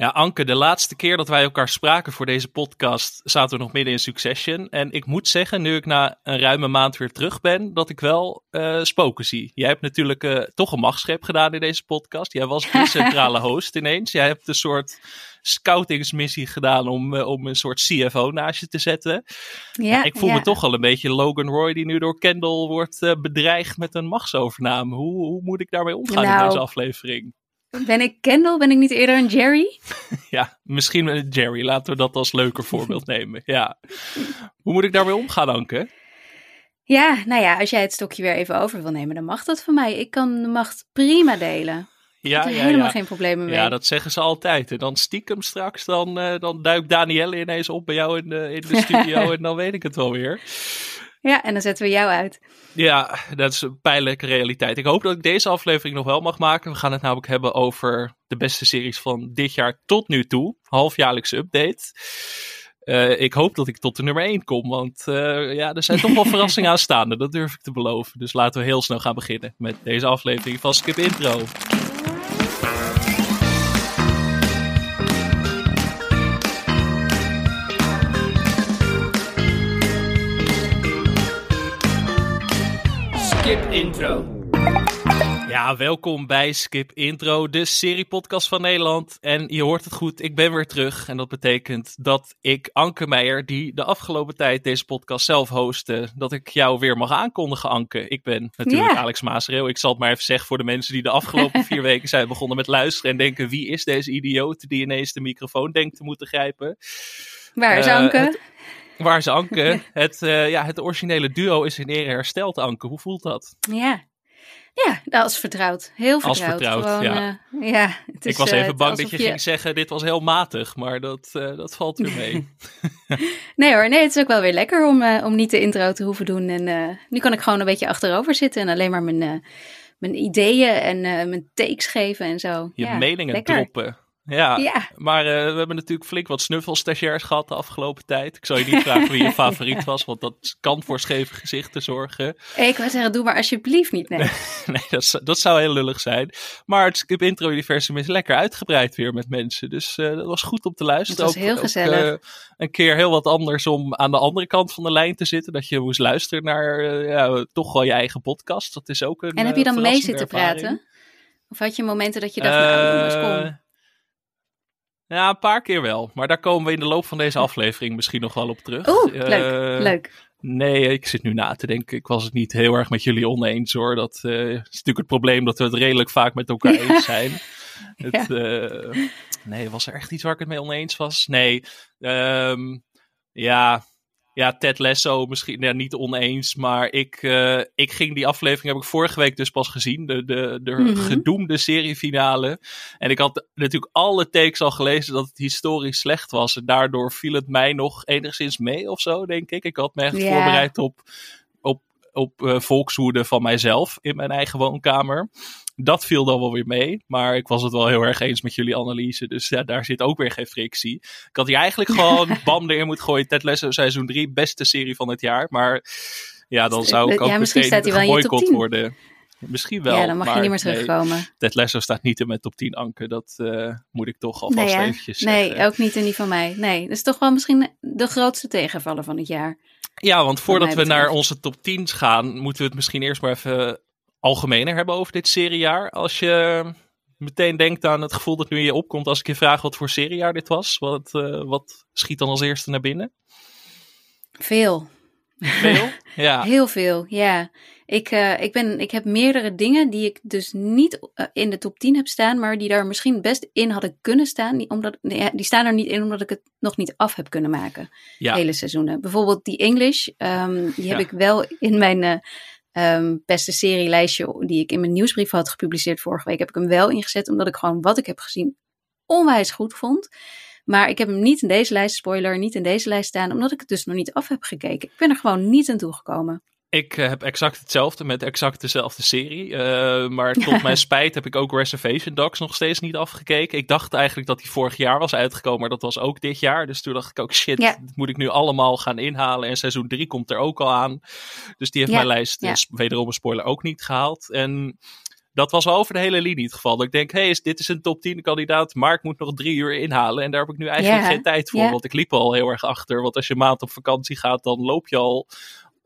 Ja, Anke, de laatste keer dat wij elkaar spraken voor deze podcast zaten we nog midden in Succession. En ik moet zeggen, nu ik na een ruime maand weer terug ben, dat ik wel uh, spoken zie. Jij hebt natuurlijk uh, toch een machtsgreep gedaan in deze podcast. Jij was de centrale host ineens. Jij hebt een soort scoutingsmissie gedaan om, uh, om een soort CFO naast je te zetten. Ja, ik voel ja. me toch al een beetje Logan Roy die nu door Kendall wordt bedreigd met een machtsovername. Hoe, hoe moet ik daarmee omgaan nou, in deze aflevering? Ben ik Kendall? Ben ik niet eerder een Jerry? ja, misschien een Jerry. Laten we dat als leuker voorbeeld nemen. Ja. Hoe moet ik daarmee omgaan, Anke? Ja, nou ja, als jij het stokje weer even over wil nemen, dan mag dat van mij. Ik kan de macht prima delen. Ja, ik heb ja, helemaal ja. geen problemen mee. Ja, dat zeggen ze altijd. En dan stiekem straks, dan, uh, dan duikt Danielle ineens op bij jou in de, in de studio en dan weet ik het wel weer. Ja, en dan zetten we jou uit. Ja, dat is een pijnlijke realiteit. Ik hoop dat ik deze aflevering nog wel mag maken. We gaan het namelijk hebben over de beste series van dit jaar tot nu toe. Halfjaarlijkse update. Uh, ik hoop dat ik tot de nummer 1 kom, want uh, ja, er zijn toch wel verrassingen aanstaande. Dat durf ik te beloven. Dus laten we heel snel gaan beginnen met deze aflevering van Skip Intro. Skip Intro. Ja, welkom bij Skip Intro, de seriepodcast van Nederland. En je hoort het goed, ik ben weer terug. En dat betekent dat ik, Anke Meijer, die de afgelopen tijd deze podcast zelf hostte, dat ik jou weer mag aankondigen, Anke. Ik ben natuurlijk. Alex Maasreel. Ik zal het maar even zeggen voor de mensen die de afgelopen vier weken zijn begonnen met luisteren en denken, wie is deze idioot die ineens de microfoon denkt te moeten grijpen? Waar is Eh, Anke? het- Waar is Anke? het, eh, ja, het originele duo is in ere hersteld, Anke. Hoe voelt dat? Ja. Ja, dat is vertrouwd. Heel Als vertrouwd. vertrouwd, Gewoon, ja. eh, ja het is, ik was eh, even bang dat je, ging zeggen, dit was heel matig, maar dat, dat valt weer mee. Nee hoor, nee, het is ook wel weer lekker om, om niet de intro te hoeven doen. En nu kan ik gewoon een beetje achterover zitten en alleen maar mijn, mijn ideeën en mijn takes geven en zo. Je ja, meningen lekker. droppen. Ja, Ja, maar eh, we hebben natuurlijk flink wat snuffelstagiairs gehad de afgelopen tijd. Ik zal je niet vragen wie je favoriet was, want dat kan voor scheve gezichten zorgen. ik wou zeggen, doe maar alsjeblieft niet. Nee. Nee, dat, zou- dat zou heel lullig zijn. Maar het Skip Intro Universum is lekker uitgebreid weer met mensen. Dus eh, dat was goed om te luisteren. Het was heel gezellig. eh, een keer heel wat anders om aan de andere kant van de lijn te zitten. Dat je moest luisteren naar ja, toch wel je eigen podcast. Dat is ook een En heb je dan mee zitten ervaring. praten? Of had je momenten dat je dacht, nou, Eh, kom. Ja, een paar keer wel. Maar daar komen we in de loop van deze aflevering misschien nog wel op terug. Oeh, Eh, leuk, leuk. Nee, ik zit nu na te denken. Ik was het niet heel erg met jullie oneens hoor. Dat eh, is natuurlijk het probleem dat we het redelijk vaak met elkaar Ja. eens zijn. Het, eh, nee, was er echt iets waar ik het mee oneens was? Nee. Ehm, ja, ja, Ted Lasso misschien ja, niet oneens. Maar ik, eh, ik ging die aflevering, heb ik vorige week dus pas gezien. De, de, de Mhm. gedoemde seriefinale. En ik had natuurlijk alle takes al gelezen dat het historisch slecht was. En daardoor viel het mij nog enigszins mee of zo, denk ik. Ik had me echt voorbereid op, op, op eh, volkswoede van mijzelf in mijn eigen woonkamer. Dat viel dan wel weer mee. Maar ik was het wel heel erg eens met jullie analyse. Dus ja, daar zit ook weer geen frictie. Ik had hier eigenlijk gewoon bam erin moeten gooien. Ted Lasso seizoen 3, beste serie van het jaar. Maar ja, dan zou ik Ja, ook misschien meteen staat hij wel in je top geboycott 10. worden. Misschien wel. ja, dan mag je niet meer nee, terugkomen. Ted Lasso staat niet in mijn top 10 anker. Dat eh, moet ik toch alvast Nee, hè? eventjes zeggen. nee, ook niet in die van mij. Nee, dat is toch wel misschien de grootste tegenvaller van het jaar. Ja, want voordat we naar onze top 10 gaan, moeten we het misschien eerst maar even algemener hebben over dit seriejaar. Als je meteen denkt aan het gevoel dat nu in je opkomt als ik je vraag wat voor seriejaar dit was, wat, eh, wat schiet dan als eerste naar binnen? Veel. Veel? Ja. Heel veel, ja. Ik, eh, ik, ben, ik heb meerdere dingen die ik dus niet eh, in de top 10 heb staan, maar die daar misschien best in hadden kunnen staan. Die, omdat, nee, die staan er niet in omdat ik het nog niet af heb kunnen maken. Ja. Hele seizoenen. Bijvoorbeeld die English, ehm, die heb Ja. ik wel in mijn ehm, beste serielijstje, die ik in mijn nieuwsbrief had gepubliceerd vorige week, heb ik hem wel ingezet, omdat ik gewoon wat ik heb gezien onwijs goed vond. Maar ik heb hem niet in deze lijst, spoiler, niet in deze lijst staan, omdat ik het dus nog niet af heb gekeken. Ik ben er gewoon niet aan toegekomen. Ik eh, heb exact hetzelfde met exact dezelfde serie. Eh, maar tot mijn spijt heb ik ook Reservation Dogs nog steeds niet afgekeken. Ik dacht eigenlijk dat die vorig jaar was uitgekomen, maar dat was ook dit jaar. Dus toen dacht ik ook, shit, Ja. dat moet ik nu allemaal gaan inhalen. En seizoen 3 komt er ook al aan. Dus die heeft Ja, mijn lijst, ja. dus wederom een spoiler, ook niet gehaald. En dat was over de hele linie het geval. Dat ik denk, hé, hey, dit is een top 10 kandidaat, maar ik moet nog drie uur inhalen. En daar heb ik nu eigenlijk geen tijd voor, want ik liep al heel erg achter. Want als je maand op vakantie gaat, dan loop je al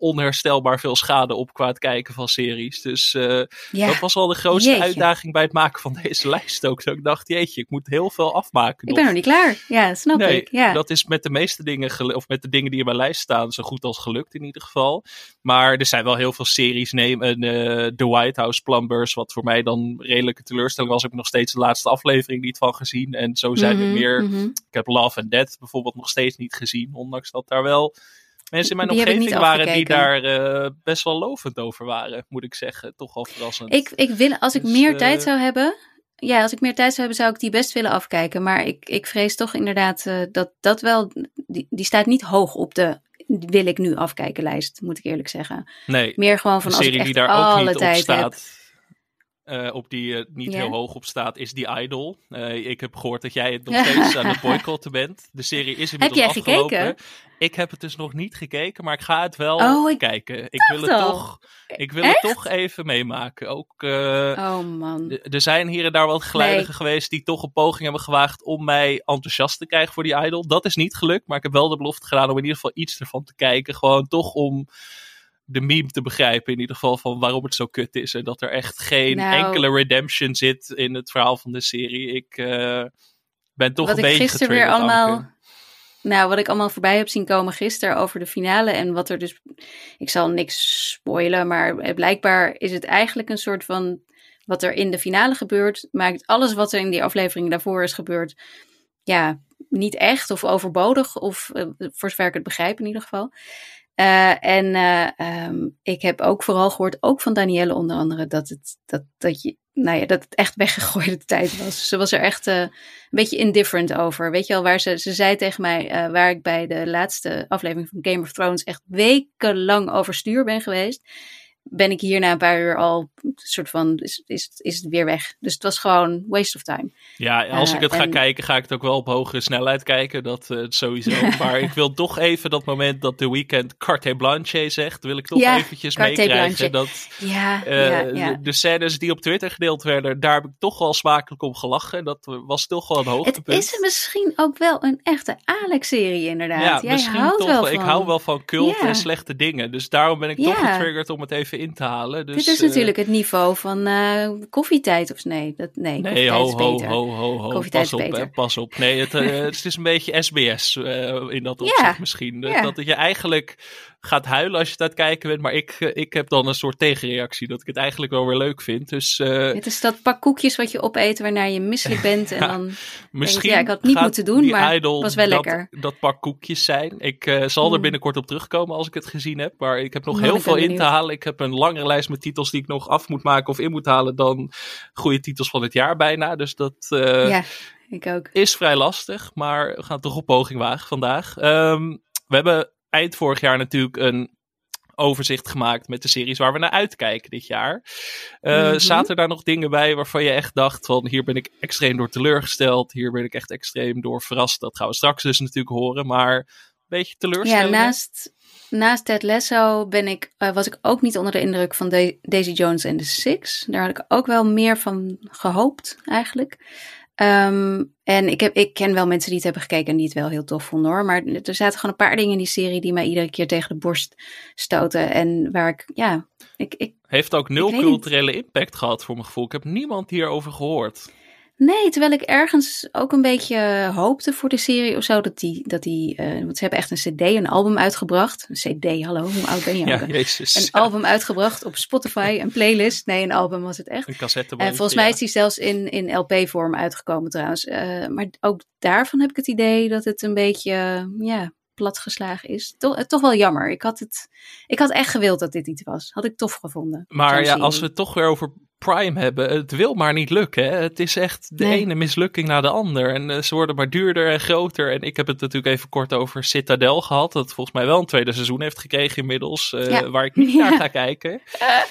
onherstelbaar veel schade op qua het kijken van series. Dus eh, Ja, dat was al de grootste Jeetje. uitdaging bij het maken van deze lijst ook. Dat ik dacht, jeetje, ik moet heel veel afmaken. ik ben nog niet klaar. Ja, snap Nee, ik. Ja. dat is met de meeste dingen, of met de dingen die in mijn lijst staan, zo goed als gelukt in ieder geval. Maar er zijn wel heel veel series. Neem een eh, The White House Plumbers, wat voor mij dan redelijke teleurstelling was. Heb ik nog steeds de laatste aflevering niet van gezien. En zo zijn er Mhm, meer. mhm. Ik heb Love and Death bijvoorbeeld nog steeds niet gezien, ondanks dat daar wel mensen in mijn Die niet omgeving waren die daar eh, best wel lovend over waren, moet ik zeggen. Toch wel verrassend. Ik, ik wil, als ik Dus, meer eh, tijd zou hebben, ja, als ik meer tijd zou hebben, zou ik die best willen afkijken. Maar ik, ik vrees toch inderdaad eh, dat dat wel, die, die staat niet hoog op de wil ik nu afkijken lijst, moet ik eerlijk zeggen. nee, Meer gewoon van als ik echt die daar ook alle niet op tijd heb. Eh, op die eh, niet heel hoog op staat, is die Idol. Eh, ik heb gehoord dat jij het nog steeds aan het boycotten bent. De serie is inmiddels jij afgelopen. gekeken? Ik heb het dus nog niet gekeken, maar ik ga het wel Oh, ik kijken. Ik wil, het toch, ik wil Echt? het toch even meemaken. Ook, Oh man. er zijn hier en daar wat geleidigen geweest die toch een poging hebben gewaagd om mij enthousiast te krijgen voor die Idol. Dat is niet gelukt, maar ik heb wel de belofte gedaan om in ieder geval iets ervan te kijken. Gewoon toch om de meme te begrijpen in ieder geval van waarom het zo kut is. En dat er echt geen Nou. enkele redemption zit in het verhaal van de serie. Ik eh, ben toch Wat een ik beetje gisteren weer allemaal. Anke. Nou, wat ik allemaal voorbij heb zien komen gisteren over de finale. En wat er dus. Ik zal niks spoilen, maar blijkbaar is het eigenlijk een soort van. Wat er in de finale gebeurt, maakt alles wat er in die aflevering daarvoor is gebeurd. Ja, niet echt of overbodig. Of eh, voor zover ik het begrijp in ieder geval. Eh, en eh, ehm, ik heb ook vooral gehoord, ook van Danielle onder andere, dat het, dat, dat je, nou ja, dat het echt weggegooide tijd was. Ze was er echt eh, een beetje indifferent over. Weet je wel, waar ze, ze zei tegen mij, waar ik bij de laatste aflevering van Game of Thrones echt wekenlang overstuur ben geweest, ben ik hier na een paar uur al een soort van, is, is, is het weer weg. Dus het was gewoon waste of time. Ja, als Eh, ik het ga en- kijken, ga ik het ook wel op hogere snelheid kijken. Dat eh, sowieso. maar ik wil toch even dat moment dat The Weeknd carte blanche zegt, wil ik toch Ja, eventjes meekrijgen. Dat Ja, eh, ja, ja. De, de scènes die op Twitter gedeeld werden, daar heb ik toch wel smakelijk om gelachen. Dat was toch wel een Het hoogtepunt. is misschien ook wel een echte Alex-serie inderdaad. ja, Jij misschien houdt toch wel wel. Ik van. hou wel van cult en slechte dingen. Dus daarom ben ik toch getriggerd om het even in te halen. Dus, Dit is eh, natuurlijk het niveau van eh, koffietijd of nee? Dat, nee, Nee, ho, is ho, beter. ho, ho, ho. Koffietijd Pas is op, beter. hè, pas op. Nee, het, eh, het is een beetje SBS eh, in dat Ja, opzicht misschien. Dat- ja. Dat je eigenlijk gaat huilen als je het aan het kijken bent. Maar ik, eh, ik heb dan een soort tegenreactie. Dat ik het eigenlijk wel weer leuk vind. Dus eh, Het is dat pak koekjes wat je opeet waarna je misselijk bent. En dan misschien ja, ik had het niet moeten doen, maar Idol was wel dat, lekker. dat pak koekjes zijn. Ik eh, zal er Hmm. binnenkort op terugkomen als ik het gezien heb. Maar ik heb nog heel veel in te halen. Ik heb een langere lijst met titels die ik nog af moet maken of in moet halen dan goede titels van het jaar bijna. Dus dat... eh, ja, ik ook. is vrij lastig, maar we gaan toch op poging wagen vandaag. Ehm, we hebben eind vorig jaar natuurlijk een overzicht gemaakt met de series waar we naar uitkijken dit jaar. Mhm. Zaten daar nog dingen bij waarvan je echt dacht van hier ben ik extreem door teleurgesteld, hier ben ik echt extreem door verrast. Dat gaan we straks dus natuurlijk horen, maar een beetje Ja, teleurstellend. naast, naast Ted Lasso ben ik, eh, was ik ook niet onder de indruk van Da- Daisy Jones en The Six. Daar had ik ook wel meer van gehoopt eigenlijk. Ehm, en ik, heb, ik ken wel mensen die het hebben gekeken en die het wel heel tof vonden hoor. Maar er zaten gewoon een paar dingen in die serie die mij iedere keer tegen de borst stoten. En waar ik, ja, ik, ik Heeft ook nul culturele impact gehad voor mijn gevoel. Ik heb niemand hierover gehoord. Nee, terwijl ik ergens ook een beetje hoopte voor de serie of zo. Dat die, dat die eh, want ze hebben echt een cd, een album uitgebracht. Een cd, hallo, hoe oud ben je? Ja, jezus. Een album uitgebracht op Spotify, een playlist. Nee, een album was het echt. Een. En volgens mij ja. is die zelfs in, in LP-vorm uitgekomen trouwens. Eh, maar ook daarvan heb ik het idee dat het een beetje, eh, ja, platgeslagen is. Toch, eh, toch wel jammer. Ik had, het, ik had echt gewild dat dit iets was. Had ik tof gevonden. Maar ja, als we het toch weer over Prime hebben, het wil maar niet lukken. Hè? Het is echt de Nee. ene mislukking na de ander. En eh, ze worden maar duurder en groter. En ik heb het natuurlijk even kort over Citadel gehad. Dat volgens mij wel een tweede seizoen heeft gekregen inmiddels. eh, Ja. Waar ik niet Ja. naar ga kijken.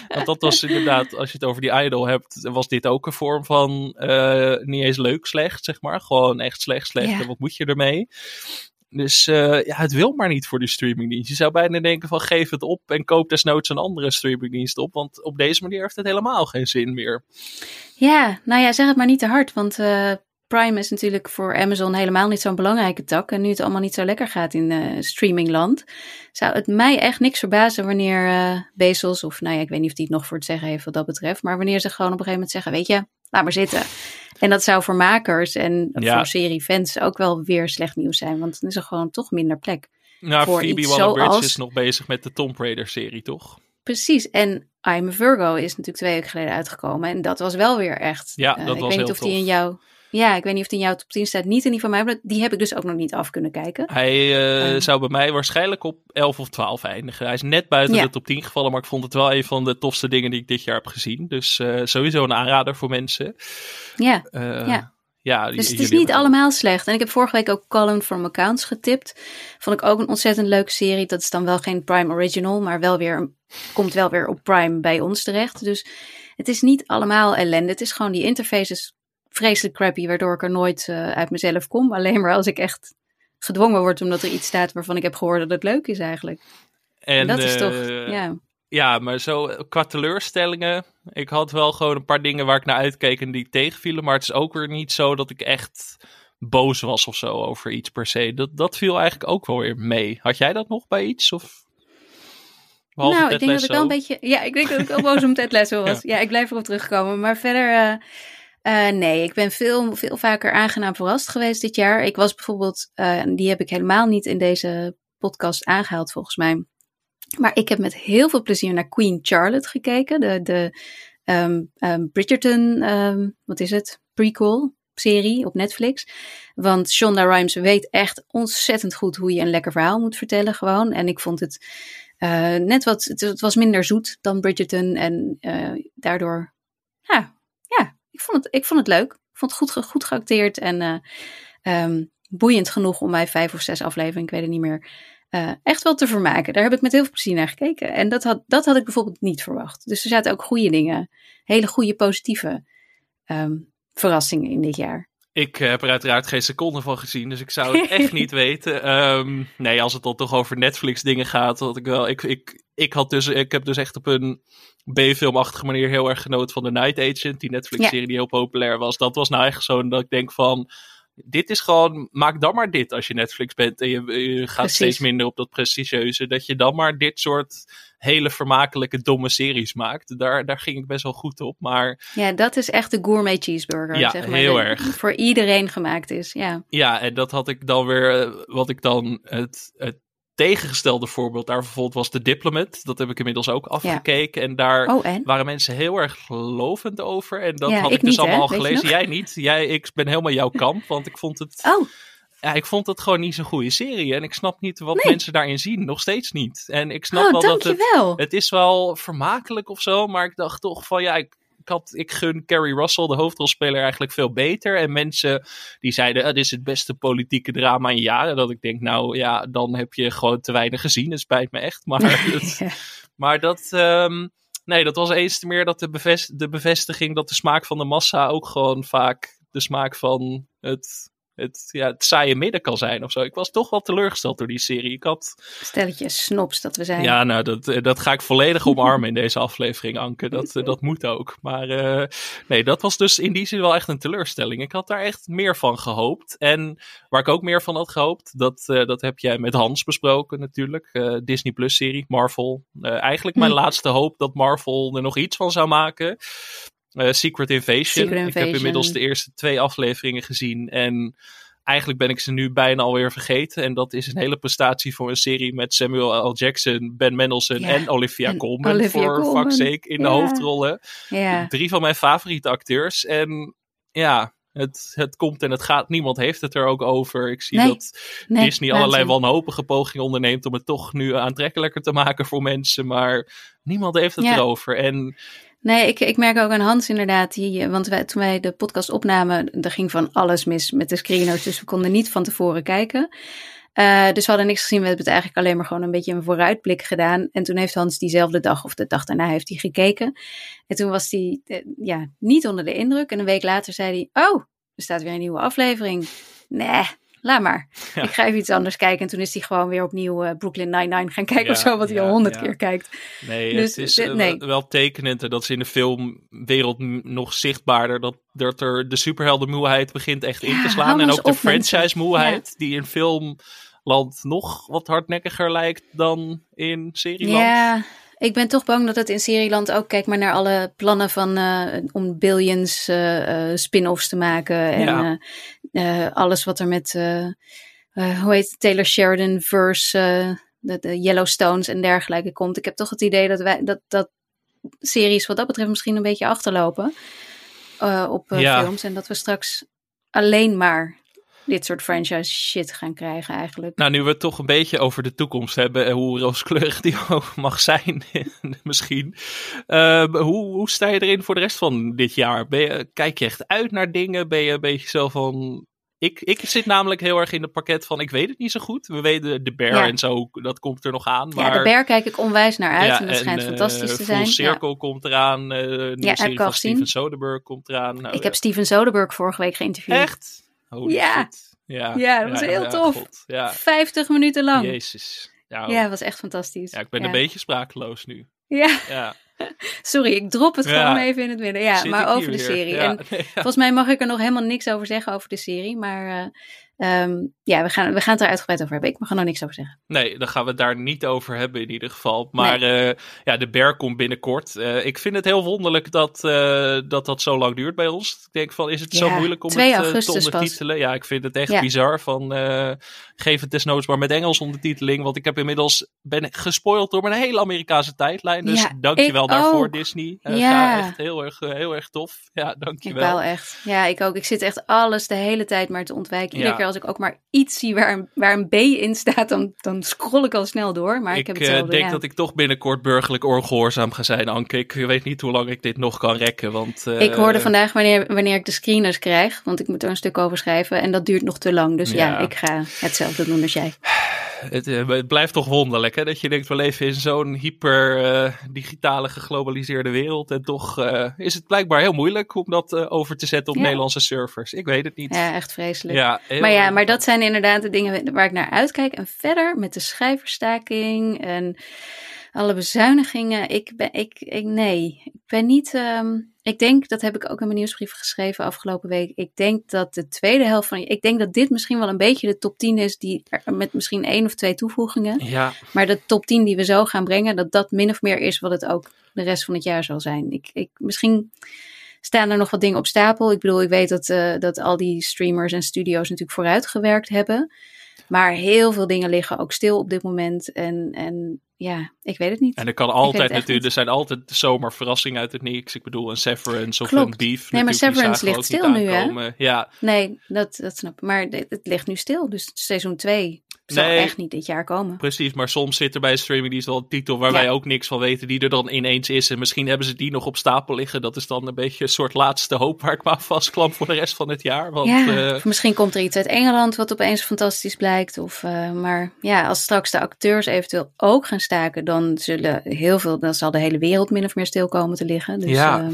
Want dat was inderdaad, als je het over die idol hebt, was dit ook een vorm van eh, niet eens leuk slecht, zeg maar. Gewoon echt slecht slecht. Ja. En wat moet je ermee? Dus uh, ja, het wil maar niet voor die streamingdienst. Je zou bijna denken van geef het op en koop desnoods een andere streamingdienst op. Want op deze manier heeft het helemaal geen zin meer. Ja, nou ja, zeg het maar niet te hard. Want uh, Prime is natuurlijk voor Amazon helemaal niet zo'n belangrijke tak. En nu het allemaal niet zo lekker gaat in uh, streamingland, zou het mij echt niks verbazen wanneer Bezos, of nou ja, ik weet niet of hij het nog voor het zeggen heeft wat dat betreft, maar wanneer ze gewoon op een gegeven moment zeggen, weet je, laat maar zitten. En dat zou voor makers en ja. voor seriefans ook wel weer slecht nieuws zijn, want dan is er gewoon toch minder plek. Nou, voor Phoebe Waller-Bridge is nog bezig met de Tomb Raider serie, toch? Precies, en I'm a Virgo is natuurlijk twee weken geleden uitgekomen en dat was wel weer echt. Ja, dat uh, ik was weet niet of tof. die in jou ja, ik weet niet of die in jouw top 10 staat. Niet in die van mij, maar die heb ik dus ook nog niet af kunnen kijken. Hij uh, zou bij mij waarschijnlijk op 11 of 12 eindigen. Hij is net buiten Ja. de top 10 gevallen, maar ik vond het wel een van de tofste dingen die ik dit jaar heb gezien. Dus uh, sowieso een aanrader voor mensen. Ja, Uh, Ja. ja, dus het is niet hebben- allemaal slecht. En ik heb vorige week ook Column from Accounts getipt. Vond ik ook een ontzettend leuke serie. Dat is dan wel geen Prime Original, maar wel weer, komt wel weer op Prime bij ons terecht. Dus het is niet allemaal ellende. Het is gewoon die interface is vreselijk crappy, waardoor ik er nooit eh, uit mezelf kom. Alleen maar als ik echt gedwongen word omdat er iets staat waarvan ik heb gehoord dat het leuk is eigenlijk. En, En, dat is toch, eh, ja. Ja, maar zo qua teleurstellingen. Ik had wel gewoon een paar dingen waar ik naar uitkeek en die tegenvielen. Maar het is ook weer niet zo dat ik echt boos was of zo over iets per se. Dat, dat viel eigenlijk ook wel weer mee. Had jij dat nog bij iets? Of... Behalve nou, ik denk dat ik wel een beetje. Ja, ik denk dat ik wel boos om Ted Lasso was. ja. ik blijf erop terugkomen. Maar verder. eh, eh, nee, ik ben veel, veel vaker aangenaam verrast geweest dit jaar. Ik was bijvoorbeeld. en die heb ik helemaal niet in deze podcast aangehaald, volgens mij. Maar ik heb met heel veel plezier naar Queen Charlotte gekeken. De, de ehm, ehm, Bridgerton. ehm, wat is het? Prequel. Serie op Netflix. Want Shonda Rhimes weet echt ontzettend goed hoe je een lekker verhaal moet vertellen, gewoon. En ik vond het eh, net wat, het, het was minder zoet dan Bridgerton. En daardoor, ik, vond het, ik vond het leuk. Ik vond het goed, goed geacteerd en eh, ehm, boeiend genoeg om mij vijf of zes afleveringen, ik weet het niet meer, eh, echt wel te vermaken. Daar heb ik met heel veel plezier naar gekeken. En dat had, dat had ik bijvoorbeeld niet verwacht. Dus er zaten ook goede dingen, hele goede positieve ehm, verrassingen in dit jaar. Ik heb er uiteraard geen seconde van gezien, dus ik zou het echt niet weten. Ehm, nee, als het dan toch over Netflix dingen gaat, had ik wel. Ik, ik, ik, had dus, ik heb dus echt op een B-filmachtige manier heel erg genoten van The Night Agent, die Netflix-serie die heel populair was. Dat was nou echt zo dat ik denk van. Dit is gewoon, maak dan maar dit als je Netflix bent en je, je gaat Precies. steeds minder op dat prestigieuze. Dat je dan maar dit soort hele vermakelijke, domme series maakt. Daar, daar ging ik best wel goed op. Maar Ja, dat is echt de gourmet cheeseburger. Ja, zeg maar, heel erg. Voor iedereen gemaakt is, ja. Ja, en dat had ik dan weer, eh, wat ik dan het, het tegengestelde voorbeeld daarvan vond, was de Diplomat. Dat heb ik inmiddels ook afgekeken. En daar Oh, en? waren mensen heel erg lovend over. En dat Ja, had ik ik, dus niet, hè? allemaal al gelezen. Jij niet. Jij, ik ben helemaal jouw kamp, want ik vond het, Oh, ja, ik vond het gewoon niet zo'n goede serie. En ik snap niet wat Nee. mensen daarin zien. Nog steeds niet. En ik snap oh wel dat het, het is wel vermakelijk of zo, maar ik dacht toch van ja, ik, ik, had, ik gun Carrie Russell, de hoofdrolspeler, eigenlijk veel beter. En mensen die zeiden, ah, dit is het beste politieke drama in jaren. Dat ik denk, nou ja, dan heb je gewoon te weinig gezien. Het spijt me echt. Maar, het- maar dat, ehm, nee, dat was eens te meer dat de, bevest, de bevestiging dat de smaak van de massa ook gewoon vaak de smaak van het... Het, ja, het saaie midden kan zijn of zo. Ik was toch wel teleurgesteld door die serie. Ik had Stelletje snops dat we zijn. ja, nou, dat, eh, dat ga ik volledig omarmen in deze aflevering, Anke. Dat, eh, dat moet ook. Maar eh, nee, dat was dus in die zin wel echt een teleurstelling. Ik had daar echt meer van gehoopt. En waar ik ook meer van had gehoopt, dat, dat heb jij met Hans besproken natuurlijk. Disney Plus serie, Marvel. Eigenlijk mijn Hm. laatste hoop dat Marvel er nog iets van zou maken. Eh, Secret Invasion. Secret Ik heb inmiddels de eerste twee afleveringen gezien. En eigenlijk ben ik ze nu bijna alweer vergeten. En dat is een hele prestatie voor een serie met Samuel L. Jackson, Ben Mendelsohn en Olivia en Colman. Olivia voor Colman. fuck's sake in de hoofdrollen. Ja. Drie van mijn favoriete acteurs. En ja, het, het komt en het gaat. Niemand heeft het er ook over. Ik zie Nee. dat Nee, Disney allerlei waanzin. wanhopige pogingen onderneemt om het toch nu aantrekkelijker te maken voor mensen. Maar niemand heeft het Ja. erover. En Nee, ik, ik merk ook aan Hans inderdaad. Die, want wij, toen wij de podcast opnamen, er ging van alles mis met de screeners. Dus we konden niet van tevoren kijken. Eh, dus we hadden niks gezien. We hebben het eigenlijk alleen maar gewoon een beetje een vooruitblik gedaan. En toen heeft Hans diezelfde dag of de dag daarna heeft hij gekeken. En toen was hij eh, ja, niet onder de indruk. En een week later zei hij, oh, er staat weer een nieuwe aflevering. Nee, laat maar. Ja. Ik ga even iets anders kijken. En toen is hij gewoon weer opnieuw eh, Brooklyn Nine-Nine gaan kijken Ja, of zo, wat hij al honderd keer kijkt. Nee, Dus, het is eh, nee. wel tekenend en dat is in de filmwereld nog zichtbaarder. Dat, dat er de superheldenmoeheid begint echt in te slaan. En ook de franchise-moeheid, die in filmland nog wat hardnekkiger lijkt dan in serieland. Ja, ik ben toch bang dat het in Serieland ook, kijk maar naar alle plannen van eh, om billions eh, eh, spin-offs te maken. En Ja. alles wat er met, hoe heet het, Taylor Sheridan versus de, de Yellowstones en dergelijke komt. Ik heb toch het idee dat, wij, dat, dat series wat dat betreft misschien een beetje achterlopen op Ja. films. En dat we straks alleen maar dit soort franchise shit gaan krijgen eigenlijk. Nou, nu we het toch een beetje over de toekomst hebben en hoe rooskleurig die ook mag zijn, misschien. Eh, hoe, hoe sta je erin voor de rest van dit jaar? Ben je, kijk je echt uit naar dingen? Ben je een beetje zo van... Ik, ik zit namelijk heel erg in het pakket van, ik weet het niet zo goed. We weten de Bear Ja. en zo, dat komt er nog aan. Maar, ja, de Bear kijk ik onwijs naar uit Ja, en dat schijnt eh, fantastisch te zijn. Ja. Circle komt eraan. de serie ik al van. Steven Soderbergh komt eraan. Nou, Ik heb Steven Soderbergh vorige week geïnterviewd. Echt? Holy Ja. shit. Ja, Ja, dat was heel tof. God, ja, 50 minuten lang. jezus. Ja, Ja, dat was echt fantastisch. ja, ik ben een beetje sprakeloos nu. Ja, Ja, sorry, ik drop het Ja. gewoon even in het midden. Ja, zit maar over de weer. serie. Ja, En ja. volgens mij mag ik er nog helemaal niks over zeggen over de serie. Maar eh, ehm, ja, we gaan, we gaan het er uitgebreid over hebben. Ik mag er nog niks over zeggen. Nee, dan gaan we het daar niet over hebben in ieder geval. Maar eh, ja, de Bear komt binnenkort. Eh, ik vind het heel wonderlijk dat, eh, dat dat zo lang duurt bij ons. Ik denk van, is het zo moeilijk om 2 het te pas. ondertitelen? Ja, ik vind het echt Ja. bizar. Van, geef het desnoods maar met Engels ondertiteling. Want ik heb inmiddels ben ik gespoild door mijn hele Amerikaanse tijdlijn. Dus Ja, dankjewel ik daarvoor ook. Disney. Ja. echt heel erg, heel erg tof. Ja, Ik dankjewel. baal echt. Ja, ik ook. Ik zit echt alles de hele tijd maar te ontwijken. Iedere Ja. keer als ik ook maar iets zie waar een, waar een B in staat, dan, dan scroll ik al snel door. Maar ik, ik heb eh, hetzelfde. denk ja. dat ik toch binnenkort burgerlijk ongehoorzaam ga zijn, Anke. Ik weet niet hoe lang ik dit nog kan rekken. Want, eh, Ik hoorde vandaag wanneer, wanneer ik de screeners krijg, want ik moet er een stuk over schrijven en dat duurt nog te lang. Dus ja, Ja. ik ga hetzelfde doen als jij. Het, eh, het blijft toch wonderlijk, hè? Dat je denkt, we leven in zo'n hyper eh, digitale, geglobaliseerde wereld. En toch eh, is het blijkbaar heel moeilijk om dat over te zetten op Ja. Nederlandse servers. Ik weet het niet. Ja, echt vreselijk. Ja, heel maar ja, maar dat zijn inderdaad de dingen waar ik naar uitkijk. En verder met de schrijverstaking en alle bezuinigingen. Ik ben, ik, ik nee, ik ben niet. ehm, ik denk, dat heb ik ook in mijn nieuwsbrief geschreven afgelopen week. Ik denk dat de tweede helft van. Ik denk dat dit misschien wel een beetje de top 10 is, die met misschien één of twee toevoegingen. Ja, Maar de top 10 die we zo gaan brengen, dat dat min of meer is wat het ook de rest van het jaar zal zijn. Ik, ik, misschien staan er nog wat dingen op stapel. Ik bedoel, ik weet dat, eh, dat al die streamers en studio's natuurlijk vooruitgewerkt hebben. Maar heel veel dingen liggen ook stil op dit moment. En, en ja, ik weet het niet. en er kan altijd het natuurlijk, er zijn altijd zomaar verrassingen uit het niks. Ik bedoel, een Severance of Klopt. een Beef. Nee, maar Severance ligt stil nu, hè? Ja, Nee, dat, dat snap ik. Maar dit- het ligt nu stil. Dus seizoen 2 zal Nee. echt niet dit jaar komen. Precies, maar soms zit er bij een streamingdienst wel een titel waar Ja. wij ook niks van weten, die er dan ineens is. En misschien hebben ze die nog op stapel liggen. Dat is dan een beetje een soort laatste hoop waar ik me aan vastklamp voor de rest van het jaar. Want ja, eh, of misschien komt er iets uit Engeland wat opeens fantastisch blijkt. Of, eh, maar ja, als straks de acteurs eventueel ook gaan staken, dan zullen heel veel, dan zal de hele wereld min of meer stil komen te liggen. Dus Ja. ehm,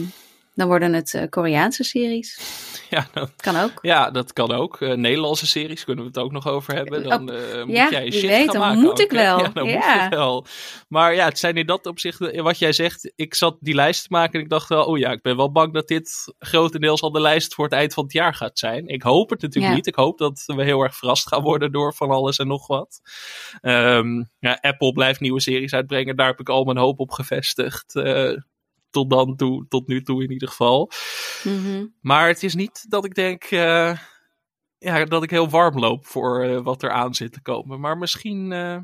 dan worden het eh, Koreaanse series. ja, dan- Kan ook. ja, dat kan ook. Eh, Nederlandse series kunnen we het ook nog over hebben. Dan eh, moet ja, jij shit weet, gaan dan maken. moet ik wel. Ja, dan moet je wel. Maar ja, het zijn in dat opzicht, wat jij zegt, ik zat die lijst te maken en ik dacht wel, oh ja, ik ben wel bang dat dit grotendeels al de lijst voor het eind van het jaar gaat zijn. Ik hoop het natuurlijk niet. Ik hoop dat we heel erg verrast gaan worden door van alles en nog wat. Ehm, ja, Apple blijft nieuwe series uitbrengen, daar heb ik al mijn hoop op gevestigd. Tot dan toe, tot nu toe in ieder geval. Mhm. Maar het is niet dat ik denk eh, ja, dat ik heel warm loop voor eh, wat er aan zit te komen. Maar misschien eh,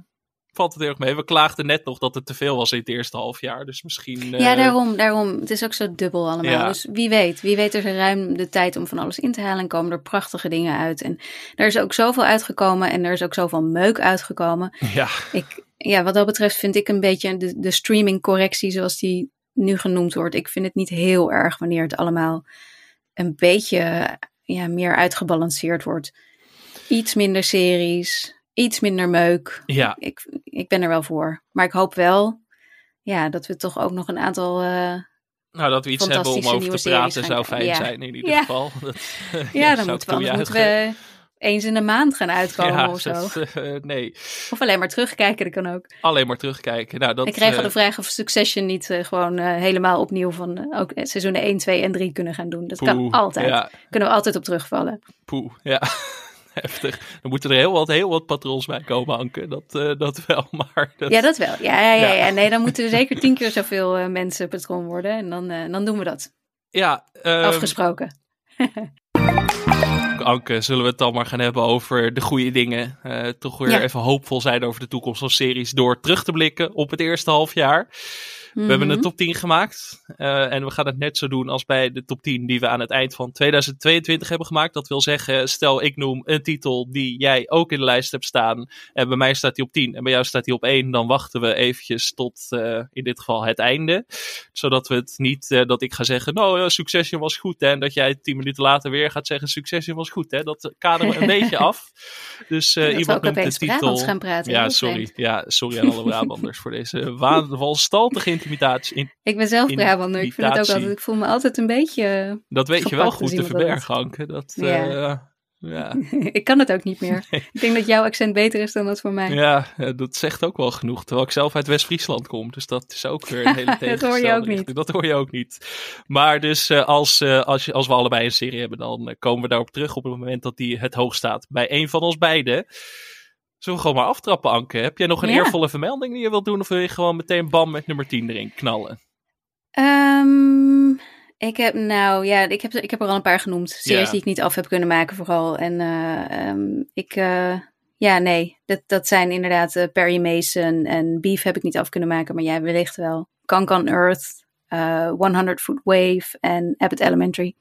valt het heel erg mee. We klaagden net nog dat het te veel was in het eerste half jaar. Dus misschien. Ja, daarom, daarom. Het is ook zo dubbel allemaal. Ja. Dus wie weet. Wie weet er is ruim de tijd om van alles in te halen. En komen er prachtige dingen uit. En er is ook zoveel uitgekomen. En er is ook zoveel meuk uitgekomen. Ja, Ik, ja, wat dat betreft vind ik een beetje de, de streaming-correctie zoals die nu genoemd wordt. Ik vind het niet heel erg wanneer het allemaal een beetje ja, meer uitgebalanceerd wordt. Iets minder series, iets minder meuk. ja. Ik, ik ben er wel voor. Maar ik hoop wel ja, dat we toch ook nog een aantal... eh, Nou, dat we iets hebben om over te praten zou fijn zijn in ieder Ja. geval. Dat, ja, dan zou moeten we, moeten we eens in de maand gaan uitkomen ja, of zo. dat, eh, nee, Of alleen maar terugkijken, dat kan ook. alleen maar terugkijken. Nou, dat, ik kreeg al eh, de vraag of Succession niet eh, gewoon eh, helemaal opnieuw van eh, ook seizoenen 1, 2 en 3 kunnen gaan doen. Dat kan altijd. Ja, Kunnen we altijd op terugvallen. poeh, ja. Heftig. Dan moeten er heel wat, heel wat patrons bij komen, Anke. Dat, eh, dat wel, maar... Dat, Ja, dat wel. Ja, ja, ja, Ja. Nee, dan moeten er zeker tien keer zoveel eh, mensen patron worden. En dan, eh, dan doen we dat. ja ehm, Afgesproken. Anke, zullen we het dan maar gaan hebben over de goede dingen. Eh, toch weer Ja. even hoopvol zijn over de toekomst van series door terug te blikken op het eerste half We hebben een Mhm. top 10 gemaakt. eh, en we gaan het net zo doen als bij de top 10 die we aan het eind van 2022 hebben gemaakt. Dat wil zeggen, stel ik noem een titel die jij ook in de lijst hebt staan. En bij mij staat die op 10 en bij jou staat die op 1. Dan wachten we eventjes tot eh, in dit geval het einde. Zodat we het niet, eh, dat ik ga zeggen, nou Succession was goed. Hè, en dat jij 10 minuten later weer gaat zeggen, Succession was goed. Hè. Dat kaderen we een beetje af. Dus iemand ook noemt de titel. Brabants gaan praten. Ja, sorry. vreemd. Ja, sorry aan alle Brabanders voor deze waanvalstaltige intimidatie. In- Ik ben zelf Brabander. Ik vind het ook altijd. Ik voel me altijd een beetje. Dat weet je wel goed te verbergen. Dat, Ja. eh, ja. ik kan het ook niet meer. Ik denk dat jouw accent beter is dan dat voor mij. Ja, eh, dat zegt ook wel genoeg. Terwijl ik zelf uit West-Friesland kom. Dus dat is ook weer een hele Dat hoor je ook niet. Dat hoor je ook niet. Maar dus eh, als, als, als we allebei een serie hebben, dan komen we daarop terug op het moment dat die het hoog staat. Bij een van ons beiden. Zullen we gewoon maar aftrappen, Anke? Heb jij nog een Ja. eervolle vermelding die je wilt doen? Of wil je gewoon meteen bam met nummer 10 erin knallen? Ehm, ik heb nou, ja, ik heb, ik heb er al een paar genoemd. Series Ja. die ik niet af heb kunnen maken vooral. En eh, ehm, ik, eh, ja, nee, dat, dat zijn inderdaad eh, Perry Mason en Beef heb ik niet af kunnen maken. Maar jij wellicht wel. Kank on Earth, 100 Foot Wave en Abbott Elementary.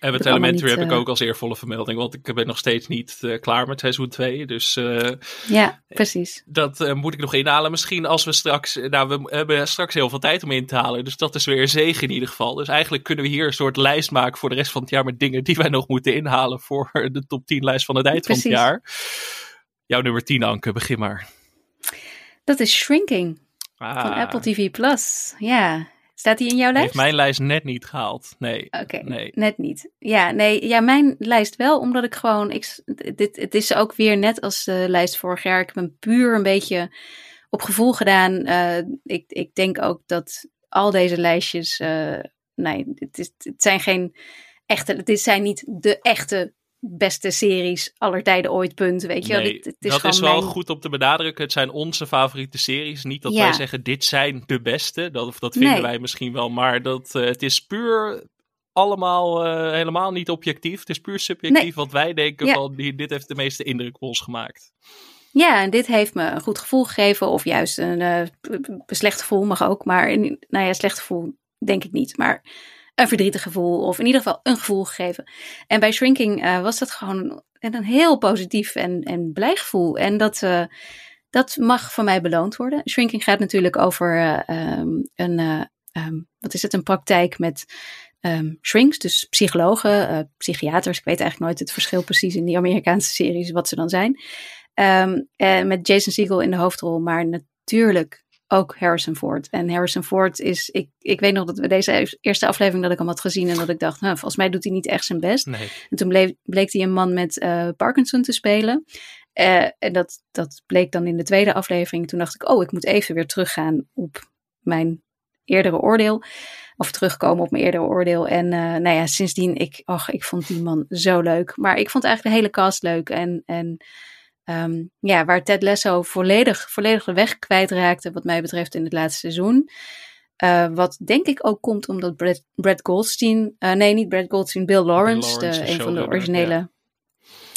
Abbott Elementary niet, heb ik eh, ook als eervolle vermelding. Want ik ben nog steeds niet eh, klaar met seizoen 2. Dus eh, Ja, precies. Dat eh, moet ik nog inhalen. Misschien als we straks. Nou, we hebben straks heel veel tijd om in te halen. Dus dat is weer een zegen in ieder geval. Dus eigenlijk kunnen we hier een soort lijst maken voor de rest van het jaar. Met dingen die wij nog moeten inhalen voor de top 10 lijst van het eind van Precies. het jaar. Jouw nummer 10, Anke, begin maar. Dat is Shrinking van Ah, Apple TV Plus. Ja, staat die in jouw lijst? Heeft mijn lijst net niet gehaald. Nee. Oké, Nee. net niet. Ja, nee, ja, mijn lijst wel, omdat ik gewoon, ik, dit, het is ook weer net als de lijst vorig jaar. Ik heb hem puur een beetje op gevoel gedaan. Eh, ik, ik denk ook dat al deze lijstjes, eh, nee, het, is, het zijn geen echte, dit zijn niet de echte beste series aller tijden ooit, punt, weet je wel. Nee, Dit- is dat is wel mijn- goed om te benadrukken. Het zijn onze favoriete series. Niet dat Ja. wij zeggen, dit zijn de beste. Dat, of dat vinden Nee. wij misschien wel. Maar dat, eh, het is puur allemaal eh, helemaal niet objectief. Het is puur subjectief Nee. wat wij denken Ja. van, dit heeft de meeste indruk op ons gemaakt. Ja, en dit heeft me een goed gevoel gegeven. Of juist een, eh, slecht gevoel mag ook. Maar nou ja, slecht gevoel denk ik niet. Maar een verdrietig gevoel. Of in ieder geval een gevoel gegeven. En bij Shrinking eh, was dat gewoon een, heel positief en, en blij gevoel. En dat, eh, dat mag van mij beloond worden. Shrinking gaat natuurlijk over eh, ehm, een, eh, ehm, wat is het, een praktijk met ehm, shrinks. Dus psychologen, psychiaters. Ik weet eigenlijk nooit het verschil precies in die Amerikaanse series wat ze dan zijn. Eh, met Jason Segel in de hoofdrol, maar natuurlijk ook Harrison Ford. En Harrison Ford is, ik, ik weet nog dat we deze eerste aflevering dat ik hem had gezien en dat ik dacht, nou, volgens mij doet hij niet echt zijn best. Nee. En toen bleef, bleek hij een man met eh, Parkinson te spelen. Eh, en dat, dat bleek dan in de tweede aflevering. Toen dacht ik, oh, ik moet even weer teruggaan op mijn eerdere oordeel. Of terugkomen op mijn eerdere oordeel. En eh, nou ja, sindsdien, ik, ach, ik vond die man zo leuk. Maar ik vond eigenlijk de hele cast leuk. En, en ehm, ja, waar Ted Lasso volledig, volledig de weg kwijtraakte, wat mij betreft, in het laatste seizoen. Eh, wat denk ik ook komt omdat Brad, Brad Goldstein, eh, nee, niet Brad Goldstein, Bill Lawrence, Lawrence, de, de een van de originele,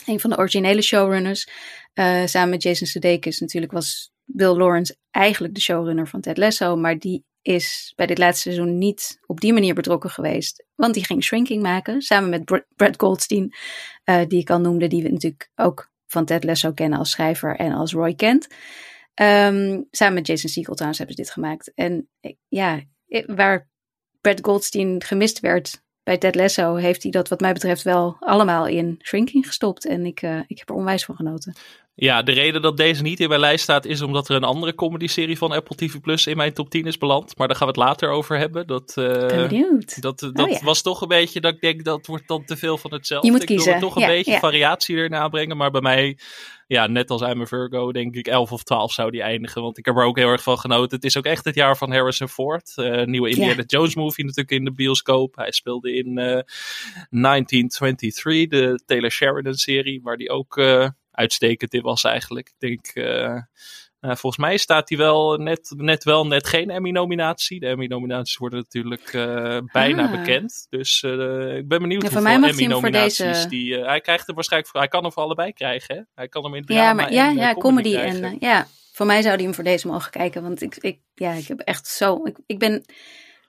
een van de originele showrunners, eh, samen met Jason Sudeikis natuurlijk was Bill Lawrence eigenlijk de showrunner van Ted Lasso, maar die is bij dit laatste seizoen niet op die manier betrokken geweest, want die ging Shrinking maken samen met Br- Brad Goldstein, die ik al noemde, die we natuurlijk ook van Ted Lasso kennen als schrijver en als Roy Kent. Ehm, samen met Jason Segel trouwens hebben ze dit gemaakt. En eh, ja, eh, waar Brad Goldstein gemist werd bij Ted Lasso, heeft hij dat wat mij betreft wel allemaal in Shrinking gestopt. En ik, eh, ik heb er onwijs van genoten. Ja, de reden dat deze niet in mijn lijst staat is omdat er een andere comedy-serie van Apple TV Plus in mijn top 10 is beland. Maar daar gaan we het later over hebben. Dat, uh. Dat, dat oh, ja. was toch een beetje dat ik denk dat wordt dan te veel van hetzelfde. Je moet ik kiezen. wil er toch een ja, beetje ja. variatie erin aanbrengen. Maar bij mij, ja, net als I'm a Virgo, denk ik 11 of 12 zou die eindigen. Want ik heb er ook heel erg van genoten. Het is ook echt het jaar van Harrison Ford. Uh, nieuwe Indiana Jones movie natuurlijk in de bioscoop. Hij speelde in uh, 1923, de Taylor Sheridan-serie, waar die ook uitstekend in was eigenlijk. Ik denk, uh, uh, volgens mij staat hij wel net, net wel net geen Emmy-nominatie. De Emmy-nominaties worden natuurlijk uh, bijna Ah. bekend. Dus ik ben benieuwd Ja, voor hoeveel hij Emmy-nominaties deze- die... hij krijgt er waarschijnlijk voor... Hij kan hem voor allebei krijgen, hè? Hij kan hem in drama Ja, maar ja, en, eh, ja, comedy. en, eh, ja, voor mij zou hij hem voor deze mogen kijken. Want ik, ik, ja, ik heb echt zo. Ik, ik ben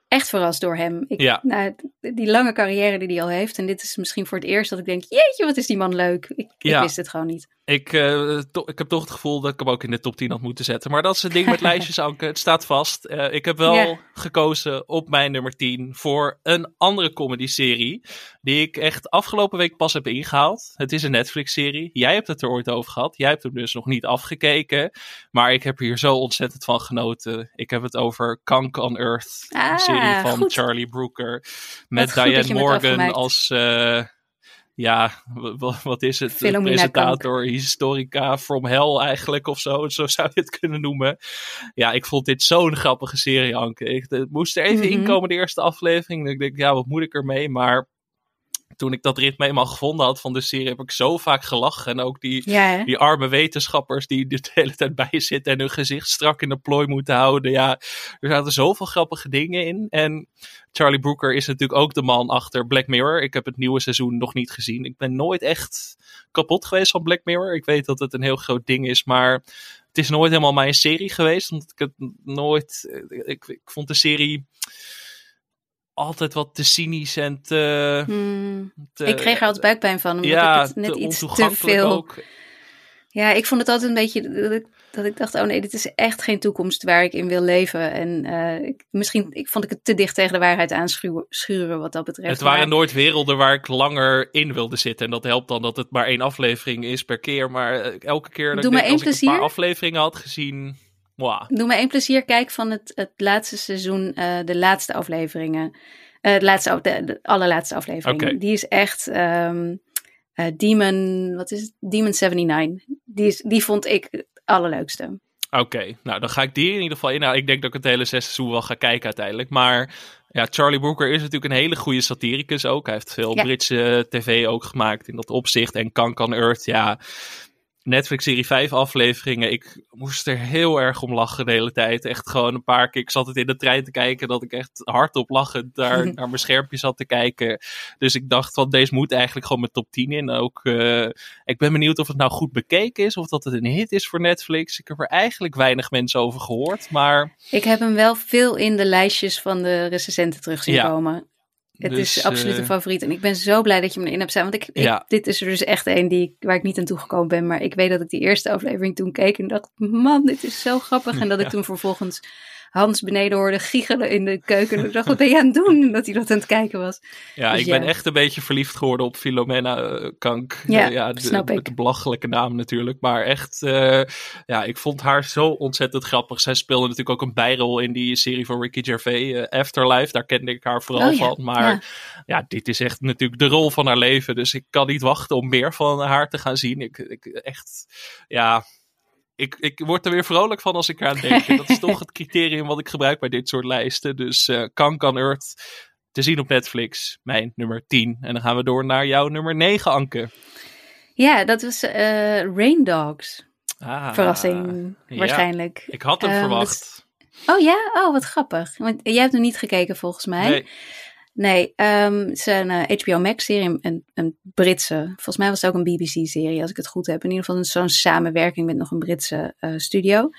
echt verrast door hem. Ik, Ja. nou, die lange carrière die hij al heeft. En dit is misschien voor het eerst dat ik denk: jeetje, wat is die man leuk. Ik, wist het gewoon niet. Ik, eh, ik heb toch het gevoel dat ik hem ook in de top 10 had moeten zetten. Maar dat is het ding met lijstjes, Anke. Het staat vast. Eh, ik heb wel gekozen op mijn nummer 10 voor een andere comedy-serie. Die ik echt afgelopen week pas heb ingehaald. Het is een Netflix-serie. Jij hebt het er ooit over gehad. Jij hebt hem dus nog niet afgekeken. Maar ik heb hier zo ontzettend van genoten. Ik heb het over Kank on Earth. Ah, een serie van goed. Charlie Brooker. Met Diane Morgan als... eh, ja, wat is het? Philomena Presentator, historica from hell eigenlijk of zo. Zo zou je het kunnen noemen. Ja, ik vond dit zo'n grappige serie, Anke. Ik het moest er even Mhm. inkomen, de eerste aflevering. Ik denk, ja, wat moet ik ermee? Maar toen ik dat ritme eenmaal gevonden had van de serie, heb ik zo vaak gelachen. En ook die, Ja, die arme wetenschappers die er de hele tijd bij zitten en hun gezicht strak in de plooi moeten houden. Ja, er zaten zoveel grappige dingen in. En Charlie Brooker is natuurlijk ook de man achter Black Mirror. Ik heb het nieuwe seizoen nog niet gezien. Ik ben nooit echt kapot geweest van Black Mirror. Ik weet dat het een heel groot ding is, maar het is nooit helemaal mijn serie geweest. Omdat ik het nooit. Ik, ik vond de serie altijd wat te cynisch en te. Hmm. te- ik kreeg er altijd buikpijn van, omdat ja, ik het net te iets te veel... ook. Ja, ik vond het altijd een beetje dat ik, dat ik dacht, oh nee, dit is echt geen toekomst waar ik in wil leven. En eh, ik, misschien ik vond ik het te dicht tegen de waarheid aanschuren schuren wat dat betreft. Het waren Maar- nooit werelden waar ik langer in wilde zitten. En dat helpt dan dat het maar één aflevering is per keer. Maar eh, elke keer dat Doe ik denk, als ik een paar afleveringen had gezien... Doe me één plezier, kijk van het, het laatste seizoen, eh, de laatste afleveringen. Het laatste, af- de, de allerlaatste aflevering. Die is echt ehm, eh, Demon, wat is het? Demon 79. Die, is, die vond ik het allerleukste. Oké, nou dan ga ik die in ieder geval in. Nou, ik denk dat ik het hele zes seizoen wel ga kijken uiteindelijk. Maar ja, Charlie Brooker is natuurlijk een hele goede satiricus ook. Hij heeft veel Ja. Britse tv ook gemaakt in dat opzicht. En Kank on Earth, ja... Netflix-serie 5 afleveringen. Ik moest er heel erg om lachen de hele tijd. Echt gewoon een paar keer. Ik zat het in de trein te kijken dat ik echt hardop lachend daar naar mijn schermpje zat te kijken. Dus ik dacht van deze moet eigenlijk gewoon mijn top 10 in. Ook, eh, ik ben benieuwd of het nou goed bekeken is. Of dat het een hit is voor Netflix. Ik heb er eigenlijk weinig mensen over gehoord. Maar Ik heb hem wel veel in de lijstjes van de recensenten terug zien Ja. komen. Het Dus, is absoluut eh, een favoriet. En ik ben zo blij dat je me erin hebt staan. Want ik, dit is er dus echt een die, waar ik niet aan toegekomen ben. Maar ik weet dat ik die eerste aflevering toen keek en dacht... Man, dit is zo grappig. En dat ik toen vervolgens Hans beneden hoorde giechelen in de keuken. En ik dacht, wat ben je aan het doen? En dat hij dat aan het kijken was. Ja, Dus ik ben echt een beetje verliefd geworden op Filomena eh, Kank. Ja, ja de, snap ik. de belachelijke naam natuurlijk. Maar echt, eh, ja, ik vond haar zo ontzettend grappig. Zij speelde natuurlijk ook een bijrol in die serie van Ricky Gervais, eh, Afterlife. Daar kende ik haar vooral Oh ja, van. Maar ja. ja. dit is echt natuurlijk de rol van haar leven. Dus ik kan niet wachten om meer van haar te gaan zien. Ik, ik echt, ja... Ik, ik word er weer vrolijk van als ik eraan denk. En dat is toch het criterium wat ik gebruik bij dit soort lijsten. Dus eh Kank on Earth te zien op Netflix. Mijn nummer 10. En dan gaan we door naar jouw nummer 9, Anke. Ja, dat was eh Rain Dogs. Ah, Verrassing, ja. waarschijnlijk. Ik had hem Ehm, verwacht. Oh ja? Oh, wat grappig. Want jij hebt hem niet gekeken volgens mij. Nee. Nee, ehm, het is een eh, HBO Max-serie, een, een Britse. Volgens mij was het ook een BBC-serie, als ik het goed heb. In ieder geval zo'n samenwerking met nog een Britse eh, studio.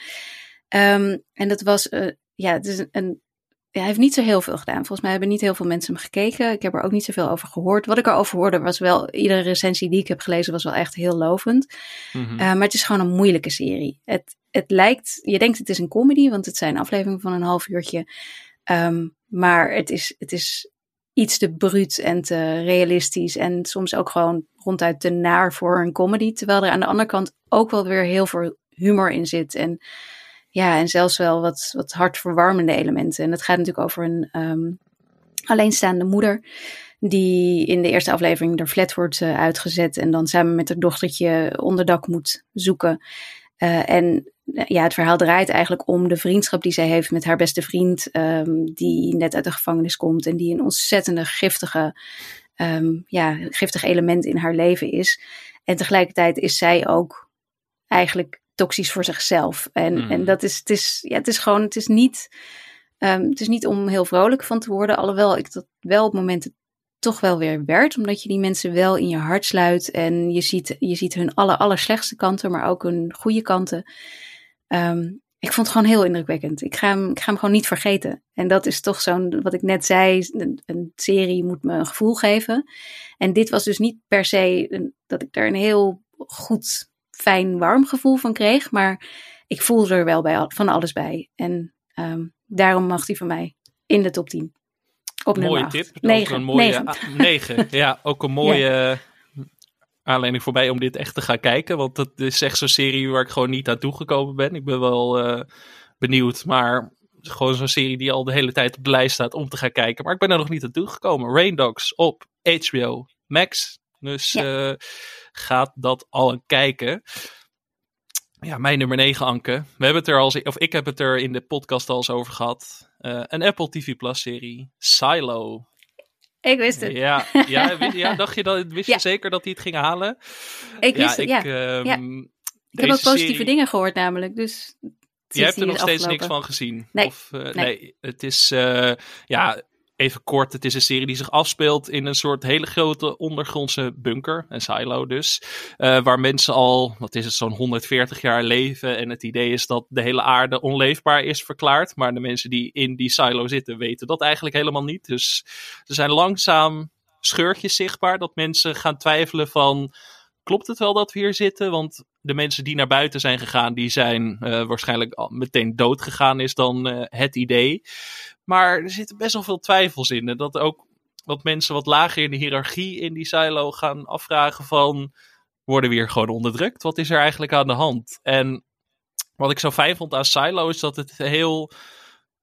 Ehm, en dat was, eh, ja, het is een, een- ja, hij heeft niet zo heel veel gedaan. Volgens mij hebben niet heel veel mensen hem gekeken. Ik heb er ook niet zoveel over gehoord. Wat ik erover hoorde was wel, iedere recensie die ik heb gelezen was wel echt heel lovend. Mhm. Uh, maar het is gewoon een moeilijke serie. Het, het lijkt, je denkt het is een comedy, want het zijn afleveringen van een half uurtje. Um, maar het is, het is iets te bruut en te realistisch. En soms ook gewoon ronduit te naar voor een comedy. Terwijl er aan de andere kant ook wel weer heel veel humor in zit. En ja, en zelfs wel wat, wat hartverwarmende elementen. En het gaat natuurlijk over een ehm, alleenstaande moeder. Die in de eerste aflevering er flat wordt uh, uitgezet. En dan samen met haar dochtertje onderdak moet zoeken. Uh, en ja, het verhaal draait eigenlijk om de vriendschap die zij heeft met haar beste vriend, um, die net uit de gevangenis komt en die een ontzettende giftige, um, ja, giftig element in haar leven is. En tegelijkertijd is zij ook eigenlijk toxisch voor zichzelf. En, mm. en dat is, het is, ja, het is gewoon, het is niet, um, het is niet om heel vrolijk van te worden, alhoewel ik dat wel op momenten toch wel weer werd, omdat je die mensen wel in je hart sluit en je ziet, je ziet hun aller, aller slechtste kanten, maar ook hun goede kanten. Um, ik vond het gewoon heel indrukwekkend. Ik ga, hem, ik ga hem gewoon niet vergeten. En dat is toch zo'n, wat ik net zei, een, een, serie moet me een gevoel geven. En dit was dus niet per se een, dat ik daar een heel goed, fijn, warm gevoel van kreeg. Maar ik voelde er wel bij, van alles bij. En um, daarom mag hij van mij in de top 10. Op mooie tip. 9. Een mooie, 9. ja, ook een mooie ja aanleiding voor mij om dit echt te gaan kijken. Want dat is echt zo'n serie waar ik gewoon niet aan toegekomen ben. Ik ben wel uh, benieuwd, maar gewoon zo'n serie die al de hele tijd op de lijst staat om te gaan kijken. Maar ik ben er nog niet aan toegekomen. Rain Dogs op HBO Max. Dus ja. uh, gaat dat al een kijken. Ja, mijn nummer 9, Anke. We hebben het er al, of ik heb het er in de podcast al eens over gehad. Uh, een Apple TV Plus serie, Silo. Ik wist het. Ja, ja, ja dacht je dat, wist je zeker dat hij het ging halen? Ik wist ja, het, ik, ja. Um, ja. Ik heb ook positieve serie... dingen gehoord namelijk, dus... Je hebt er nog steeds niks van gezien? Nee. Of, uh, nee. nee. het is, uh, ja, even kort, het is een serie die zich afspeelt in een soort hele grote ondergrondse bunker, een silo dus, uh, waar mensen al, wat is het, zo'n 140 jaar leven en het idee is dat de hele aarde onleefbaar is verklaard, maar de mensen die in die silo zitten weten dat eigenlijk helemaal niet. Dus er zijn langzaam scheurtjes zichtbaar dat mensen gaan twijfelen van, klopt het wel dat we hier zitten? Want de mensen die naar buiten zijn gegaan, die zijn uh, waarschijnlijk al meteen dood gegaan, is dan uh, het idee. Maar er zitten best wel veel twijfels in. En dat ook wat mensen wat lager in de hiërarchie in die silo gaan afvragen van... Worden we hier gewoon onderdrukt? Wat is er eigenlijk aan de hand? En wat ik zo fijn vond aan Silo is dat het heel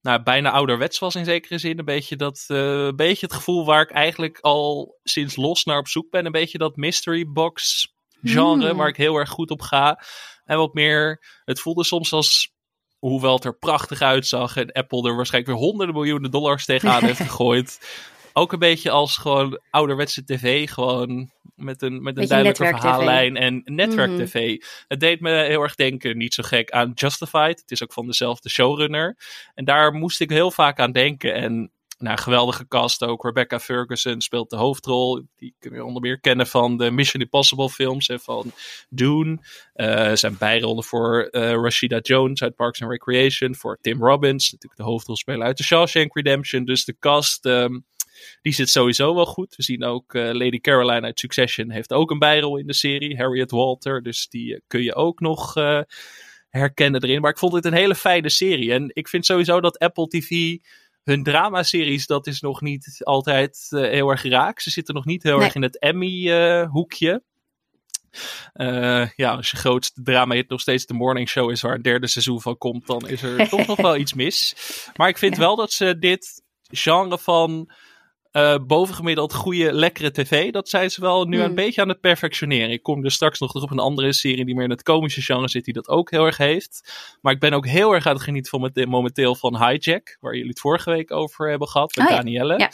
nou, bijna ouderwets was in zekere zin. Een beetje, dat, uh, beetje het gevoel waar ik eigenlijk al sinds los naar op zoek ben. Een beetje dat mystery box genre mm. waar ik heel erg goed op ga. En wat meer, het voelde soms als hoewel het er prachtig uitzag en Apple er waarschijnlijk weer honderden miljoenen dollars tegenaan heeft gegooid. Ook een beetje als gewoon ouderwetse tv, gewoon met een, met een duidelijke verhaallijn en netwerk-tv. Mhm. Het deed me heel erg denken, niet zo gek, aan Justified. Het is ook van dezelfde showrunner. En daar moest ik heel vaak aan denken. En nou, geweldige cast ook. Rebecca Ferguson speelt de hoofdrol. Die kun je onder meer kennen van de Mission Impossible films en van Dune. Uh, zijn bijrollen voor uh, Rashida Jones uit Parks and Recreation. Voor Tim Robbins, natuurlijk de hoofdrolspeler uit The Shawshank Redemption. Dus de cast, um, die zit sowieso wel goed. We zien ook uh, Lady Caroline uit Succession heeft ook een bijrol in de serie. Harriet Walter, dus die kun je ook nog herkennen erin. Maar ik vond het een hele fijne serie. En ik vind sowieso dat Apple TV hun dramaseries, dat is nog niet altijd uh, heel erg raak. Ze zitten nog niet heel nee. erg in het Emmy-hoekje. Uh, uh, ja, als je grootste drama hit nog steeds de morning show is waar een derde seizoen van komt, dan is er toch nog wel iets mis. Maar ik vind ja. wel dat ze dit genre van uh, bovengemiddeld goede, lekkere tv. Dat zijn ze wel nu mm. een beetje aan het perfectioneren. Ik kom er straks nog op een andere serie die meer in het komische genre zit, die dat ook heel erg heeft. Maar ik ben ook heel erg aan het genieten van met, momenteel van Hijack, waar jullie het vorige week over hebben gehad, met oh, Danielle. Ja.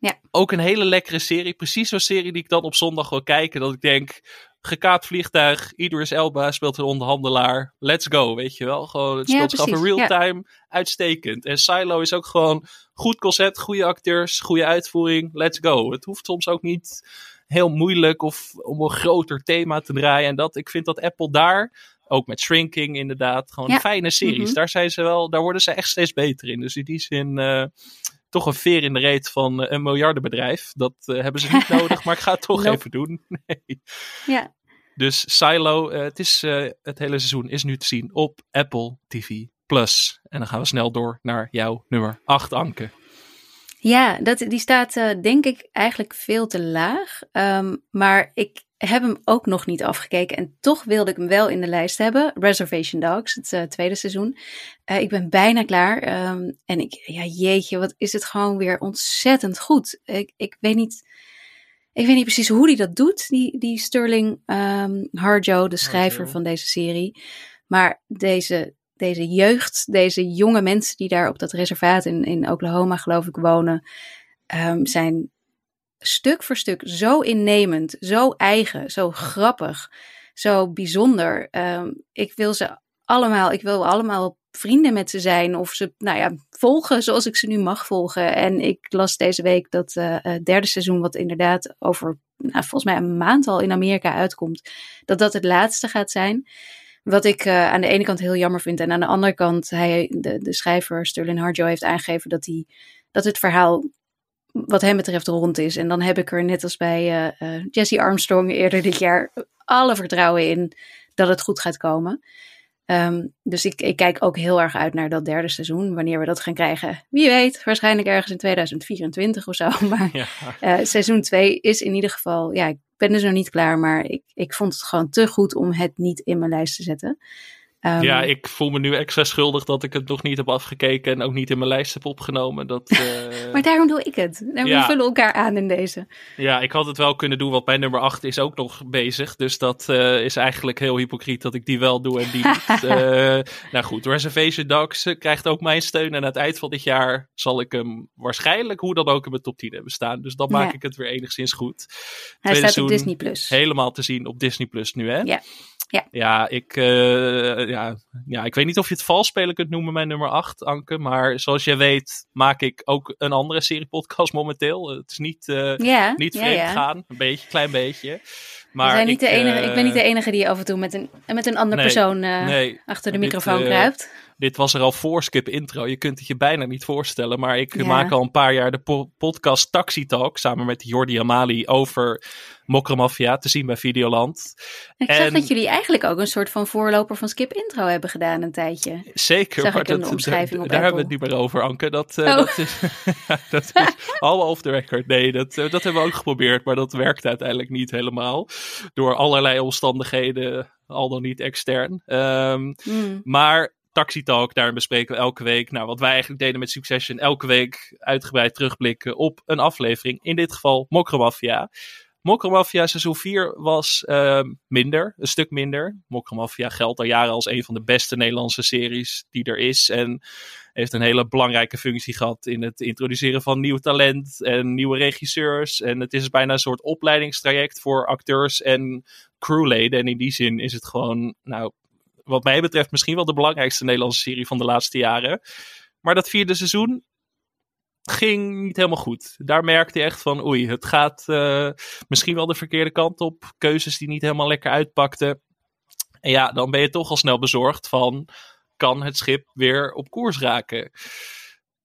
Ja. Ook een hele lekkere serie. Precies zo'n serie die ik dan op zondag wil kijken. Dat ik denk, gekaapt vliegtuig. Idris Elba speelt een onderhandelaar. Let's go, weet je wel. Gewoon, het speelt ja, in real time. Ja. Uitstekend. En Silo is ook gewoon goed concept, goede acteurs, goede uitvoering. Let's go. Het hoeft soms ook niet heel moeilijk of om een groter thema te draaien. En dat, ik vind dat Apple daar, ook met Shrinking inderdaad, gewoon ja. fijne series. Mm -hmm. Daar zijn ze wel, daar worden ze echt steeds beter in. Dus in die zin... Uh, toch een veer in de reet van uh, een miljardenbedrijf. Dat uh, hebben ze niet nodig, maar ik ga het toch nope. even doen. Nee. Ja. Dus Silo, uh, het, is, het hele seizoen is nu te zien op Apple TV Plus. En dan gaan we snel door naar jouw nummer 8, Anke. Ja, dat, die staat uh, denk ik eigenlijk veel te laag. Um, maar ik heb hem ook nog niet afgekeken. En toch wilde ik hem wel in de lijst hebben. Reservation Dogs, het tweede seizoen. Ik ben bijna klaar. Um, en ik, ja, jeetje, wat is het gewoon weer ontzettend goed. Ik, ik weet niet. Ik weet niet precies hoe hij dat doet, die, die Sterling um, Harjo, de schrijver Harjo. van deze serie. Maar deze, deze jeugd, deze jonge mensen die daar op dat reservaat in, in Oklahoma, geloof ik, wonen, um, zijn stuk voor stuk zo innemend, zo eigen, zo grappig, zo bijzonder. Um, ik wil ze allemaal, ik wil allemaal vrienden met ze zijn of ze, nou ja, volgen zoals ik ze nu mag volgen. En ik las deze week dat uh, het derde seizoen, wat inderdaad over, nou, volgens mij een maand al in Amerika uitkomt, dat dat het laatste gaat zijn. Wat ik uh, aan de ene kant heel jammer vind. En aan de andere kant, hij, de, de schrijver Sterling Harjo heeft aangegeven dat, hij, dat het verhaal wat hem betreft rond is. En dan heb ik er net als bij uh, Jesse Armstrong eerder dit jaar alle vertrouwen in dat het goed gaat komen. Um, dus ik, ik, kijk ook heel erg uit naar dat derde seizoen. Wanneer we dat gaan krijgen, wie weet. Waarschijnlijk ergens in 2024 of zo. Maar ja. uh, seizoen 2 is in ieder geval. Ja, ik ben dus nog niet klaar. Maar ik, ik vond het gewoon te goed om het niet in mijn lijst te zetten. Um, ja, ik voel me nu extra schuldig dat ik het nog niet heb afgekeken en ook niet in mijn lijst heb opgenomen. Dat, uh... maar daarom doe ik het. Daarom ja. vullen elkaar aan in deze. Ja, ik had het wel kunnen doen, want mijn nummer 8 is ook nog bezig. Dus dat uh, is eigenlijk heel hypocriet dat ik die wel doe en die niet. uh, nou goed, Reservation Dogs krijgt ook mijn steun. En aan het eind van dit jaar zal ik hem waarschijnlijk hoe dan ook in mijn top 10 hebben staan. Dus dan maak ja. ik het weer enigszins goed. Hij Tweede staat op Disney Plus. Helemaal te zien op Disney Plus nu, hè? Ja. Ja, ja, ik, ja, ja, ik weet niet of je het vals spelen kunt noemen, mijn nummer 8, Anke. Maar zoals je weet, maak ik ook een andere serie podcast momenteel. Het is niet, uh, niet vreemd gaan, een beetje, klein beetje. Maar ik, niet ik, de enige, uh, ik ben niet de enige die af en toe met een, met een andere nee, persoon nee, achter de dit, microfoon kruipt. Dit was er al voor Skip Intro. Je kunt het je bijna niet voorstellen. Maar ik maak al een paar jaar de po podcast Taxi Talk samen met Jordi Amali over Mokromafia te zien bij Videoland. Ik en... zag dat jullie eigenlijk ook een soort van voorloper van Skip Intro hebben gedaan een tijdje. Zeker, zag maar ik dat, de omschrijving op daar Apple. hebben we het niet meer over, Anke. Dat, uh, Oh. dat is, dat is allemaal off the record. Nee, dat, uh, dat hebben we ook geprobeerd, maar dat werkt uiteindelijk niet helemaal. Door allerlei omstandigheden, al dan niet extern. Um, Mm. Maar Taxi Talk, daar bespreken we elke week. Nou, wat wij eigenlijk deden met Succession, elke week uitgebreid terugblikken op een aflevering. In dit geval Mokromafia. Mokromafia seizoen 4 was uh, minder, een stuk minder. Mokromafia geldt al jaren als een van de beste Nederlandse series die er is. En heeft een hele belangrijke functie gehad in het introduceren van nieuw talent en nieuwe regisseurs. En het is bijna een soort opleidingstraject voor acteurs en crewleden. En in die zin is het gewoon, nou, wat mij betreft misschien wel de belangrijkste Nederlandse serie van de laatste jaren. Maar dat vierde seizoen ging niet helemaal goed. Daar merkte je echt van, oei, het gaat uh, misschien wel de verkeerde kant op. Keuzes die niet helemaal lekker uitpakten. En ja, dan ben je toch al snel bezorgd van, kan het schip weer op koers raken?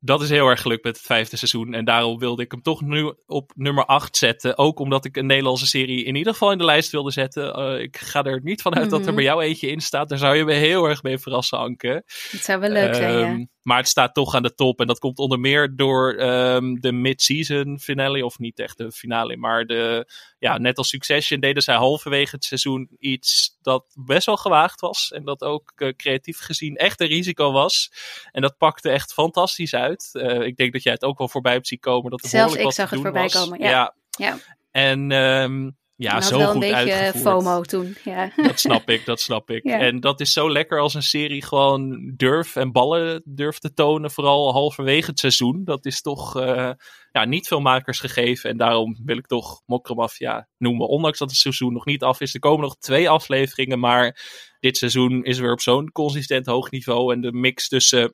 Dat is heel erg gelukt met het vijfde seizoen. En daarom wilde ik hem toch nu op nummer 8 zetten. Ook omdat ik een Nederlandse serie in ieder geval in de lijst wilde zetten. Uh, ik ga er niet vanuit mm -hmm. dat er bij jou eentje in staat. Daar zou je me heel erg mee verrassen, Anke. Het zou wel leuk um, zijn, ja. Maar het staat toch aan de top. En dat komt onder meer door um, de mid-season finale. Of niet echt de finale, maar de, ja, net als Succession deden zij halverwege het seizoen iets dat best wel gewaagd was. En dat ook uh, creatief gezien echt een risico was. En dat pakte echt fantastisch uit. Uh, ik denk dat jij het ook wel voorbij hebt zien komen. Dat Zelfs ik zag het voorbij was. komen, ja. ja. ja. En um, ja, zo wel goed een beetje uitgevoerd. FOMO toen. Ja. Dat snap ik, dat snap ik. Ja. En dat is zo lekker als een serie gewoon durf en ballen durft te tonen, vooral halverwege het seizoen. Dat is toch uh, ja, niet veel makers gegeven. En daarom wil ik toch Mokromafia noemen. Ondanks dat het seizoen nog niet af is. Er komen nog twee afleveringen, maar dit seizoen is weer op zo'n consistent hoog niveau. En de mix tussen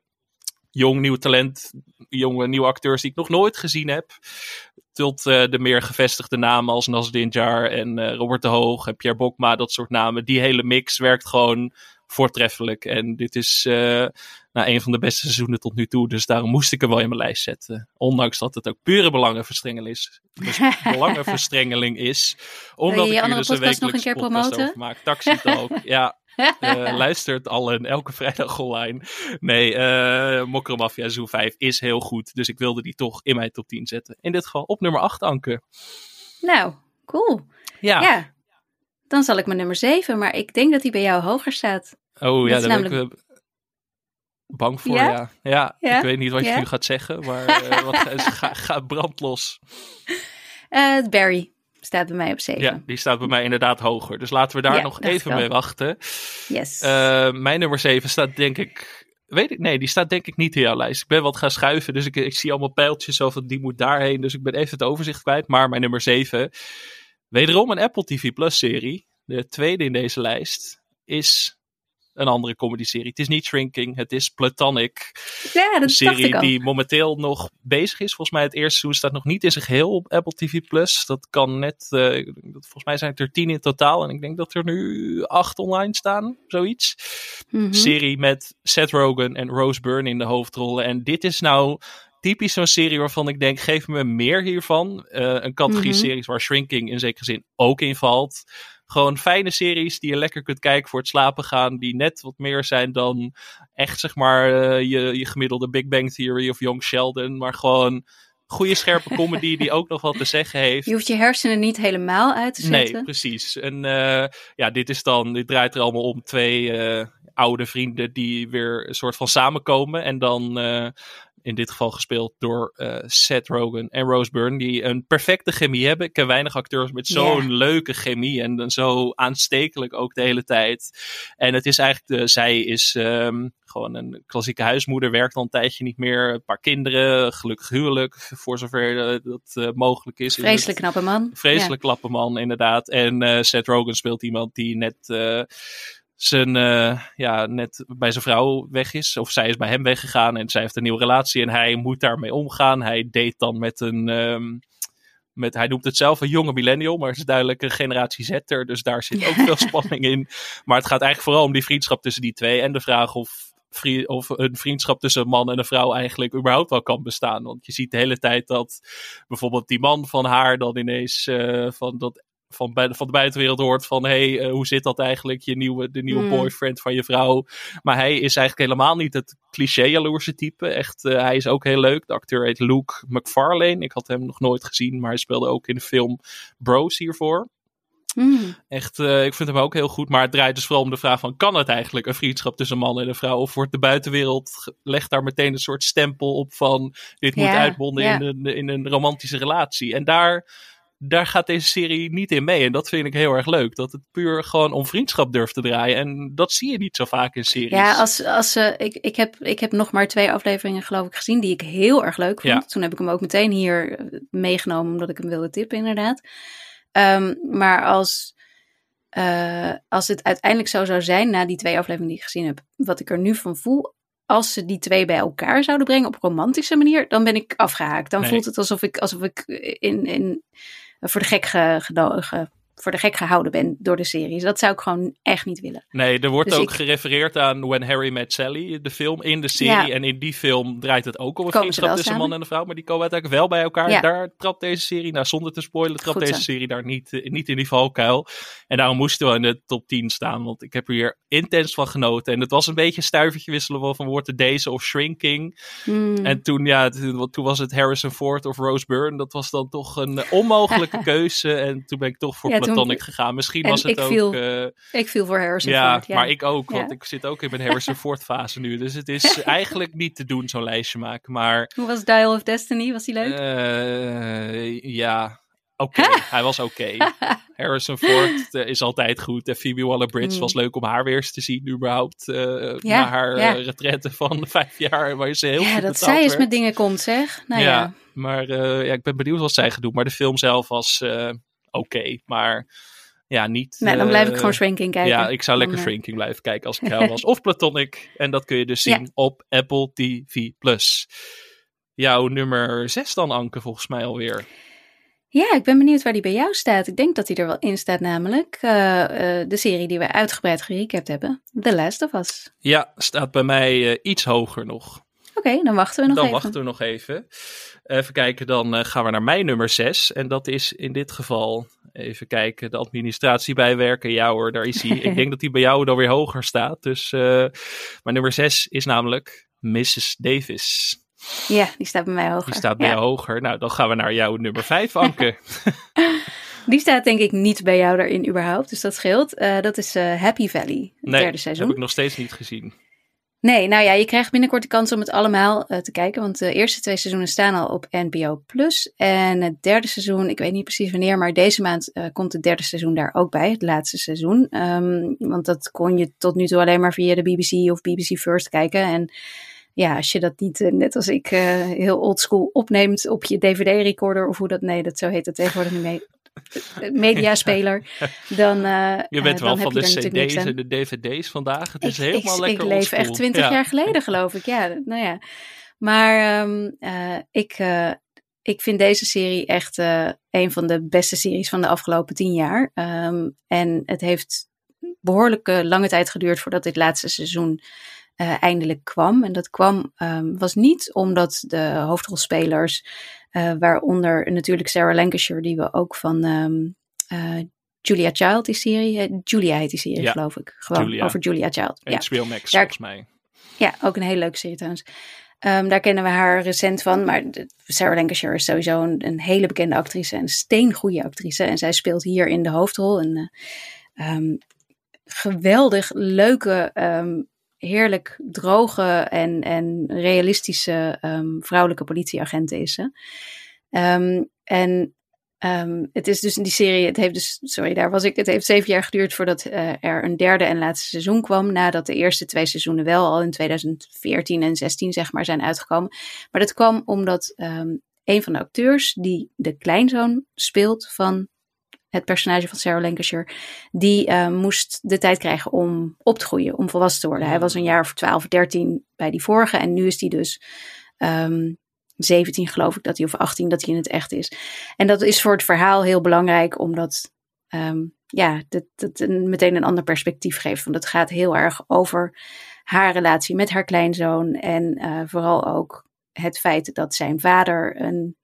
jong nieuw talent, jonge nieuwe acteurs die ik nog nooit gezien heb. Tot uh, de meer gevestigde namen als Nasdin Jar en uh, Robert de Hoog en Pierre Bokma, dat soort namen. Die hele mix werkt gewoon voortreffelijk. En dit is uh, nou, een van de beste seizoenen tot nu toe. Dus daarom moest ik hem wel in mijn lijst zetten. Ondanks dat het ook pure belangenverstrengeling is. Dus belangenverstrengeling is. Omdat je ik hier andere dus een podcast nog een keer promoten? Taxi Talk, ja. Eh, luistert al een elke vrijdag online. Nee, eh Mokromafia Zoo 5 is heel goed. Dus ik wilde die toch in mijn top 10 zetten. In dit geval op nummer 8, Anke. Nou, cool. Ja. Ja. Dan zal ik mijn nummer 7, maar ik denk dat die bij jou hoger staat. Oh ja, daar ben ik namelijk- eh, bang voor, Ja? ja. Ja, Ja? ik weet niet wat je nu gaat zeggen, maar eh, wat, ga, ga, brand los. Barry staat bij mij op 7. Ja, die staat bij mij inderdaad hoger. Dus laten we daar Ja, nog even mee wachten. Yes. Eh, mijn nummer 7 staat denk ik. Weet ik, nee, die staat denk ik niet in jouw lijst. Ik ben wat gaan schuiven, dus ik, ik zie allemaal pijltjes zo van die moet daarheen. Dus ik ben even het overzicht kwijt. Maar mijn nummer 7, wederom een Apple TV Plus serie. De tweede in deze lijst is een andere comedy-serie. Het is niet Shrinking, het is Platonic. ja, dat Een serie die momenteel nog bezig is. Volgens mij het eerste seizoen staat nog niet in zijn geheel op Apple TV+. Plus. Dat kan net, eh, volgens mij zijn het er tien in totaal. En ik denk dat er nu acht online staan, zoiets. Mhm. Serie met Seth Rogen en Rose Byrne in de hoofdrollen. En dit is nou typisch zo'n serie waarvan ik denk, geef me meer hiervan. Eh, een categorie Mhm. series waar Shrinking in zekere zin ook in valt. Gewoon fijne series die je lekker kunt kijken voor het slapen gaan. Die net wat meer zijn dan echt zeg maar eh, je, je gemiddelde Big Bang Theory of Young Sheldon. Maar gewoon goede scherpe comedy die ook nog wat te zeggen heeft. Je hoeft je hersenen niet helemaal uit te zetten. Nee, precies. En eh, ja, dit is dan, dit draait er allemaal om twee eh, oude vrienden die weer een soort van samenkomen. En dan in dit geval gespeeld door eh, Seth Rogen en Rose Byrne, die een perfecte chemie hebben. Ik ken weinig acteurs met zo'n leuke chemie en dan zo aanstekelijk ook de hele tijd. En het is eigenlijk, de, zij is ehm, gewoon een klassieke huismoeder, werkt al een tijdje niet meer, een paar kinderen, gelukkig huwelijk, voor zover eh, dat eh, mogelijk is. Vreselijk knappe man. Vreselijk klappe man, inderdaad. En Seth Rogen speelt iemand die net, zijn, eh, ja, net bij zijn vrouw weg is. Of zij is bij hem weggegaan en zij heeft een nieuwe relatie. En hij moet daarmee omgaan. Hij date dan met een... ehm, met, hij noemt het zelf een jonge millennial, maar het is duidelijk een generatie Z'er. Dus daar zit ook veel spanning in. Maar het gaat eigenlijk vooral om die vriendschap tussen die twee. En de vraag of, of een vriendschap tussen een man en een vrouw eigenlijk überhaupt wel kan bestaan. Want je ziet de hele tijd dat bijvoorbeeld die man van haar dan ineens eh, van, dat, van, bij, van de buitenwereld hoort van... hé, hey, eh, hoe zit dat eigenlijk, je nieuwe, de nieuwe Mm. boyfriend van je vrouw? Maar hij is eigenlijk helemaal niet het cliché jaloerse type. Echt, eh, hij is ook heel leuk. De acteur heet Luke McFarlane. Ik had hem nog nooit gezien, maar hij speelde ook in de film Bros hiervoor. Mm. Echt, eh, ik vind hem ook heel goed. Maar het draait dus vooral om de vraag van... kan het eigenlijk een vriendschap tussen een man en een vrouw? Of wordt de buitenwereld... legt daar meteen een soort stempel op van... dit moet ja. in, een, in een romantische relatie. En daar, daar gaat deze serie niet in mee. En dat vind ik heel erg leuk. Dat het puur gewoon om vriendschap durft te draaien. En dat zie je niet zo vaak in series. Ja, als, als, eh, ik, ik, heb, ik heb nog maar twee afleveringen geloof ik gezien die ik heel erg leuk vond. Ja. Toen heb ik hem ook meteen hier eh, meegenomen omdat ik hem wilde tippen inderdaad. Ehm, maar als, eh, als het uiteindelijk zo zou zijn na die twee afleveringen die ik gezien heb, wat ik er nu van voel, als ze die twee bij elkaar zouden brengen op romantische manier, dan ben ik afgehaakt. Dan Nee. voelt het alsof ik, alsof ik in, in, voor, de gek ge, gedo- ge- voor de gek gehouden ben door de series. Dat zou ik gewoon echt niet willen. Nee, er wordt Dus ook ik- gerefereerd aan When Harry Met Sally, de film, in de serie. Ja. En in die film draait het ook om een vriendschap tussen man en een vrouw. Maar die komen uiteindelijk wel bij elkaar. Ja. Daar trapt deze serie, nou zonder te spoilen, trapt Goed deze serie daar niet, eh, niet in die valkuil. En daarom moesten we in de top 10 staan. Want ik heb er hier intens van genoten. En het was een beetje een stuivertje wisselen van, het deze of Shrinking. Hmm. En toen, ja, toen, toen was het Harrison Ford of Rose Byrne. Dat was dan toch een onmogelijke keuze. En toen ben ik toch voor Ja, toen- Platonic gegaan. Misschien en was het ik ook... viel eh, ik viel voor Harrison ja, Ford. Ja, maar ik ook, want Ja. ik zit ook in mijn Harrison Ford fase nu. Dus het is eigenlijk niet te doen, zo'n lijstje maken. Maar Hoe was Dial of Destiny? Was die leuk? eh, ja, oké, hij was oké. Harrison Ford eh, is altijd goed. En Phoebe Waller-Bridge Mm. was leuk om haar weer eens te zien überhaupt. Ja, na haar ja. retraite van vijf jaar, waar ze heel ja, dat zij eens met dingen komt, zeg. Nou ja. ja, maar ja, ik ben benieuwd wat zij gaat doen. Maar de film zelf was eh, oké, maar ja, niet... Nou, dan blijf ik eh, gewoon Shrinking kijken. Ja, ik zou lekker Dan, eh, Shrinking blijven kijken als ik jou was. Of Platonic. En dat kun je dus zien Ja. op Apple TV+. Jouw nummer 6 dan, Anke, volgens mij alweer. Ja, ik ben benieuwd waar die bij jou staat. Ik denk dat hij er wel in staat, namelijk uh, uh, de serie die we uitgebreid gerecapt hebben, The Last of Us. Ja, staat bij mij uh, iets hoger nog. Oké, okay, dan wachten we nog dan even. Dan wachten we nog even. Even kijken, dan gaan we naar mijn nummer 6. En dat is in dit geval, even kijken, de administratie bijwerken. Ja hoor, daar is hij. ik denk dat hij bij jou dan weer hoger staat. Dus mijn nummer 6 is namelijk Mrs. Davis. Ja, die staat bij mij hoger. Die staat bij ja. jou hoger. Nou, dan gaan we naar jouw nummer 5, Anke. die staat denk ik niet bij jou daarin überhaupt, dus dat scheelt. Uh, dat is uh, Happy Valley, het nee, derde seizoen. heb ik nog steeds niet gezien. Nee, nou ja, je krijgt binnenkort de kans om het allemaal uh, te kijken. Want de eerste twee seizoenen staan al op NPO Plus. En het derde seizoen, ik weet niet precies wanneer, maar deze maand uh, komt het derde seizoen daar ook bij. Het laatste seizoen. Um, want dat kon je tot nu toe alleen maar via de BBC of BBC First kijken. En ja, als je dat niet, uh, net als ik, heel oldschool opneemt op je DVD-recorder of hoe dat, nee, dat zo heet het tegenwoordig niet mee. mediaspeler, dan. Uh, je bent wel dan van de CD's en de DVD's vandaag. Het is helemaal ik, lekker Ik leef echt twintig ja. jaar geleden, geloof ik. Ja, nou ja. Maar um, uh, ik, uh, ik vind deze serie echt een van de beste series van de afgelopen tien jaar. Um, en het heeft behoorlijk lange tijd geduurd voordat dit laatste seizoen uh, eindelijk kwam. En dat kwam, um, was niet omdat de hoofdrolspelers, uh, waaronder natuurlijk Sarah Lancashire, die we ook van um, uh, Julia Child, die serie, Julia heet die serie, Ja, geloof ik. Gewoon Julia. over Julia Child. Ja. HBO Max, Daar- volgens mij. Ja, ook een hele leuke serie trouwens. Ehm, daar kennen we haar recent van. Maar Sarah Lancashire is sowieso een, een hele bekende actrice. En een steengoede actrice. En zij speelt hier in de hoofdrol. Een eh, ehm, geweldig leuke, ehm, heerlijk droge en, en realistische ehm, vrouwelijke politieagent is. Ehm, en ehm, het is dus in die serie, het heeft dus, sorry, daar was ik, het heeft zeven jaar geduurd voordat eh, er een derde en laatste seizoen kwam. Nadat de eerste twee seizoenen wel al in 2014 en 16 zeg maar zijn uitgekomen. Maar dat kwam omdat een van de acteurs die de kleinzoon speelt van het personage van Sarah Lancashire, die eh, moest de tijd krijgen om op te groeien, om volwassen te worden. Hij was een jaar of 12, 13 bij die vorige en nu is hij dus ehm 17 geloof ik dat hij, of 18 dat hij in het echt is. En dat is voor het verhaal heel belangrijk, omdat ehm, ja, dat, dat een, meteen een ander perspectief geeft. Want het gaat heel erg over haar relatie met haar kleinzoon en eh, vooral ook het feit dat zijn vader een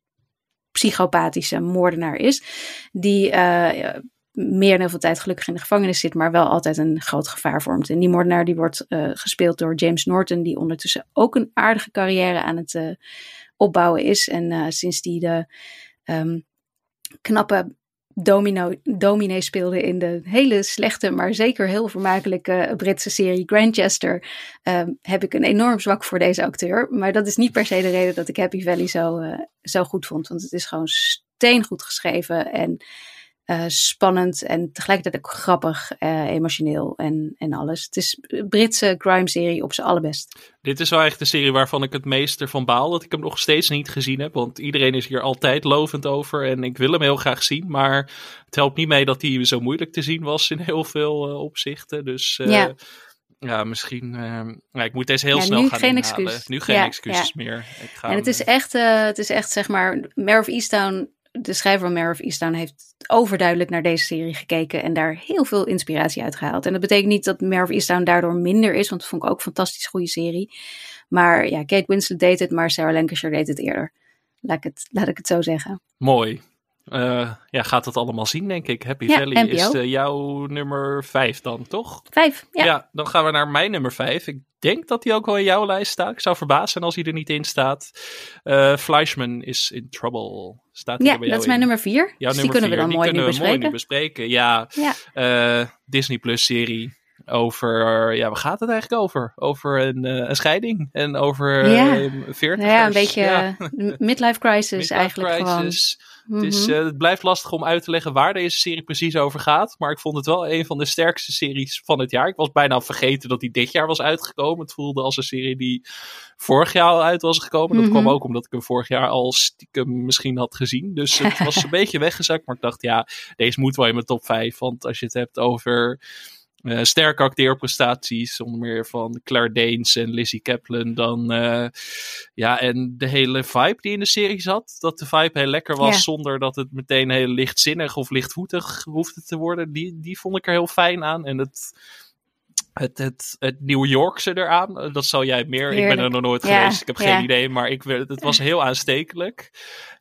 psychopathische moordenaar is, die eh, meer dan heel veel tijd gelukkig in de gevangenis zit, maar wel altijd een groot gevaar vormt. En die moordenaar die wordt eh, gespeeld door James Norton, die ondertussen ook een aardige carrière aan het eh, opbouwen is. En sinds die de ehm, knappe domino, dominee speelde in de hele slechte, maar zeker heel vermakelijke Britse serie Grandchester, ehm, heb ik een enorm zwak voor deze acteur. Maar dat is niet per se de reden dat ik Happy Valley zo, eh, zo goed vond. Want het is gewoon steengoed geschreven en eh, spannend en tegelijkertijd ook grappig, eh, emotioneel en, en alles. Het is een Britse crime-serie op zijn allerbest. Dit is wel echt de serie waarvan ik het meest ervan baal dat ik hem nog steeds niet gezien heb. Want iedereen is hier altijd lovend over en ik wil hem heel graag zien. Maar het helpt niet mee dat hij zo moeilijk te zien was in heel veel eh, opzichten. Dus Ja. ja. misschien... eh, ja, ik moet deze heel Ja, snel nu gaan geen inhalen. excuus. Nu geen Ja, excuses meer. Ik ga En het is echt, het is echt zeg maar, Mare of Easttown, de schrijver van of Easttown heeft overduidelijk naar deze serie gekeken en daar heel veel inspiratie uit gehaald. En dat betekent niet dat Mare of daardoor minder is, want dat vond ik ook een fantastisch goede serie. Maar ja, Kate Winslet deed het, maar Sarah Lancashire deed het eerder. Laat ik het zo zeggen. Mooi. Eh, ja, gaat dat allemaal zien, denk ik. Happy Ja, Valley is eh, jouw nummer 5 dan, toch? Vijf, ja. Ja. dan gaan we naar mijn nummer 5. Ik denk dat die ook wel in jouw lijst staat. Ik zou verbaasd zijn als hij er niet in staat. Eh Fleischman is in trouble. Staat Ja, bij dat is mijn in? nummer vier. Jouw dus die kunnen we dan Die mooi kunnen we bespreken. mooi nu bespreken. Ja, Ja. Disney Plus serie over, ja, waar gaat het eigenlijk over? Over een, een scheiding en over Ja. uh, 40 ja, een beetje midlife crisis eigenlijk gewoon. Crisis. Het, Mhm. blijft lastig om uit te leggen waar deze serie precies over gaat. Maar ik vond het wel een van de sterkste series van het jaar. Ik was bijna vergeten dat die dit jaar was uitgekomen. Het voelde als een serie die vorig jaar al uit was gekomen. Dat Mhm. kwam ook omdat ik hem vorig jaar al stiekem misschien had gezien. Dus het was een beetje weggezakt. Maar ik dacht, ja, deze moet wel in mijn top 5. Want als je het hebt over Uh, sterke acteerprestaties, onder meer van Claire Danes en Lizzie Kaplan. Dan, uh, ja, en de hele vibe die in de serie zat. Dat de vibe heel lekker was, Ja. zonder dat het meteen heel lichtzinnig of lichtvoetig hoefde te worden. Die, die vond ik er heel fijn aan. En het, het, het, het New Yorkse eraan, eh, dat zal jij meer. Ik ben er nog nooit Ja, geweest, ik heb ja. geen idee. Maar ik, het was heel aanstekelijk.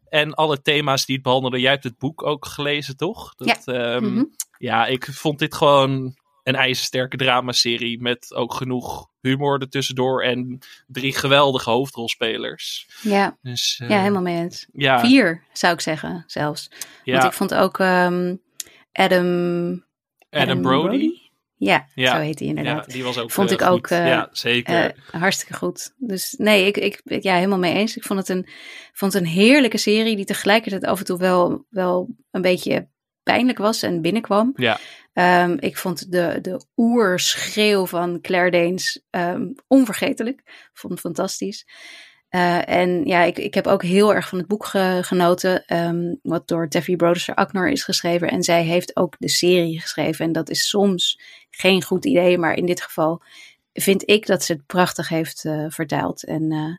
En alle thema's die het behandelde, jij hebt het boek ook gelezen, toch? Dat, ehm, Mhm. ja, ik vond dit gewoon een ijzersterke dramaserie met ook genoeg humor ertussendoor en drie geweldige hoofdrolspelers. Ja, Dus, eh, ja, helemaal mee eens. Ja, Vier, zou ik zeggen, zelfs. ja. Want ik vond ook ehm, Adam, Adam Brody. Ja, Ja. zo heet hij Ja, inderdaad. die was ook Vond eh, ik ook, goed. eh, ja, zeker. Hartstikke goed. Dus nee, ik, ik, ik- ja, helemaal mee eens. Ik vond het, een, vond het een heerlijke serie die tegelijkertijd af en toe wel, wel een beetje pijnlijk was en binnenkwam. ja, Ehm, ik vond de, de oerschreeuw van Claire Danes ehm, onvergetelijk. Ik vond het fantastisch. Eh, en ja, ik, ik heb ook heel erg van het boek ge- genoten, ehm, wat door Taffy Broderser Akner is geschreven. En zij heeft ook de serie geschreven. En dat is soms geen goed idee, maar in dit geval vind ik dat ze het prachtig heeft eh, vertaald. En eh,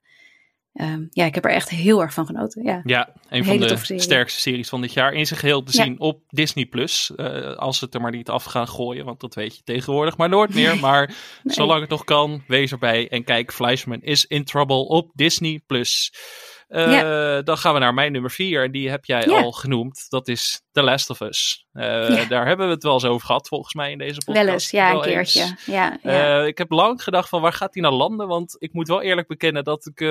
ehm, ja, ik heb er echt heel erg van genoten. Ja, ja, een van de serie. sterkste series van dit jaar. In zijn geheel te Ja. zien op Disney+. Plus. eh, als ze het er maar niet af gaan gooien, want dat weet je tegenwoordig maar nooit meer. Maar Nee. zolang het nog kan, wees erbij en kijk Fleischman is in Trouble op Disney+. Plus. Eh, Dan gaan we naar mijn nummer vier. En die heb jij al genoemd. Dat is The Last of Us. Eh. Daar hebben we het wel eens over gehad, volgens mij, in deze podcast. wel eens. Ja, een eens. keertje. Ja, ja. Eh, ik heb lang gedacht van waar gaat hij nou landen? Want ik moet wel eerlijk bekennen dat ik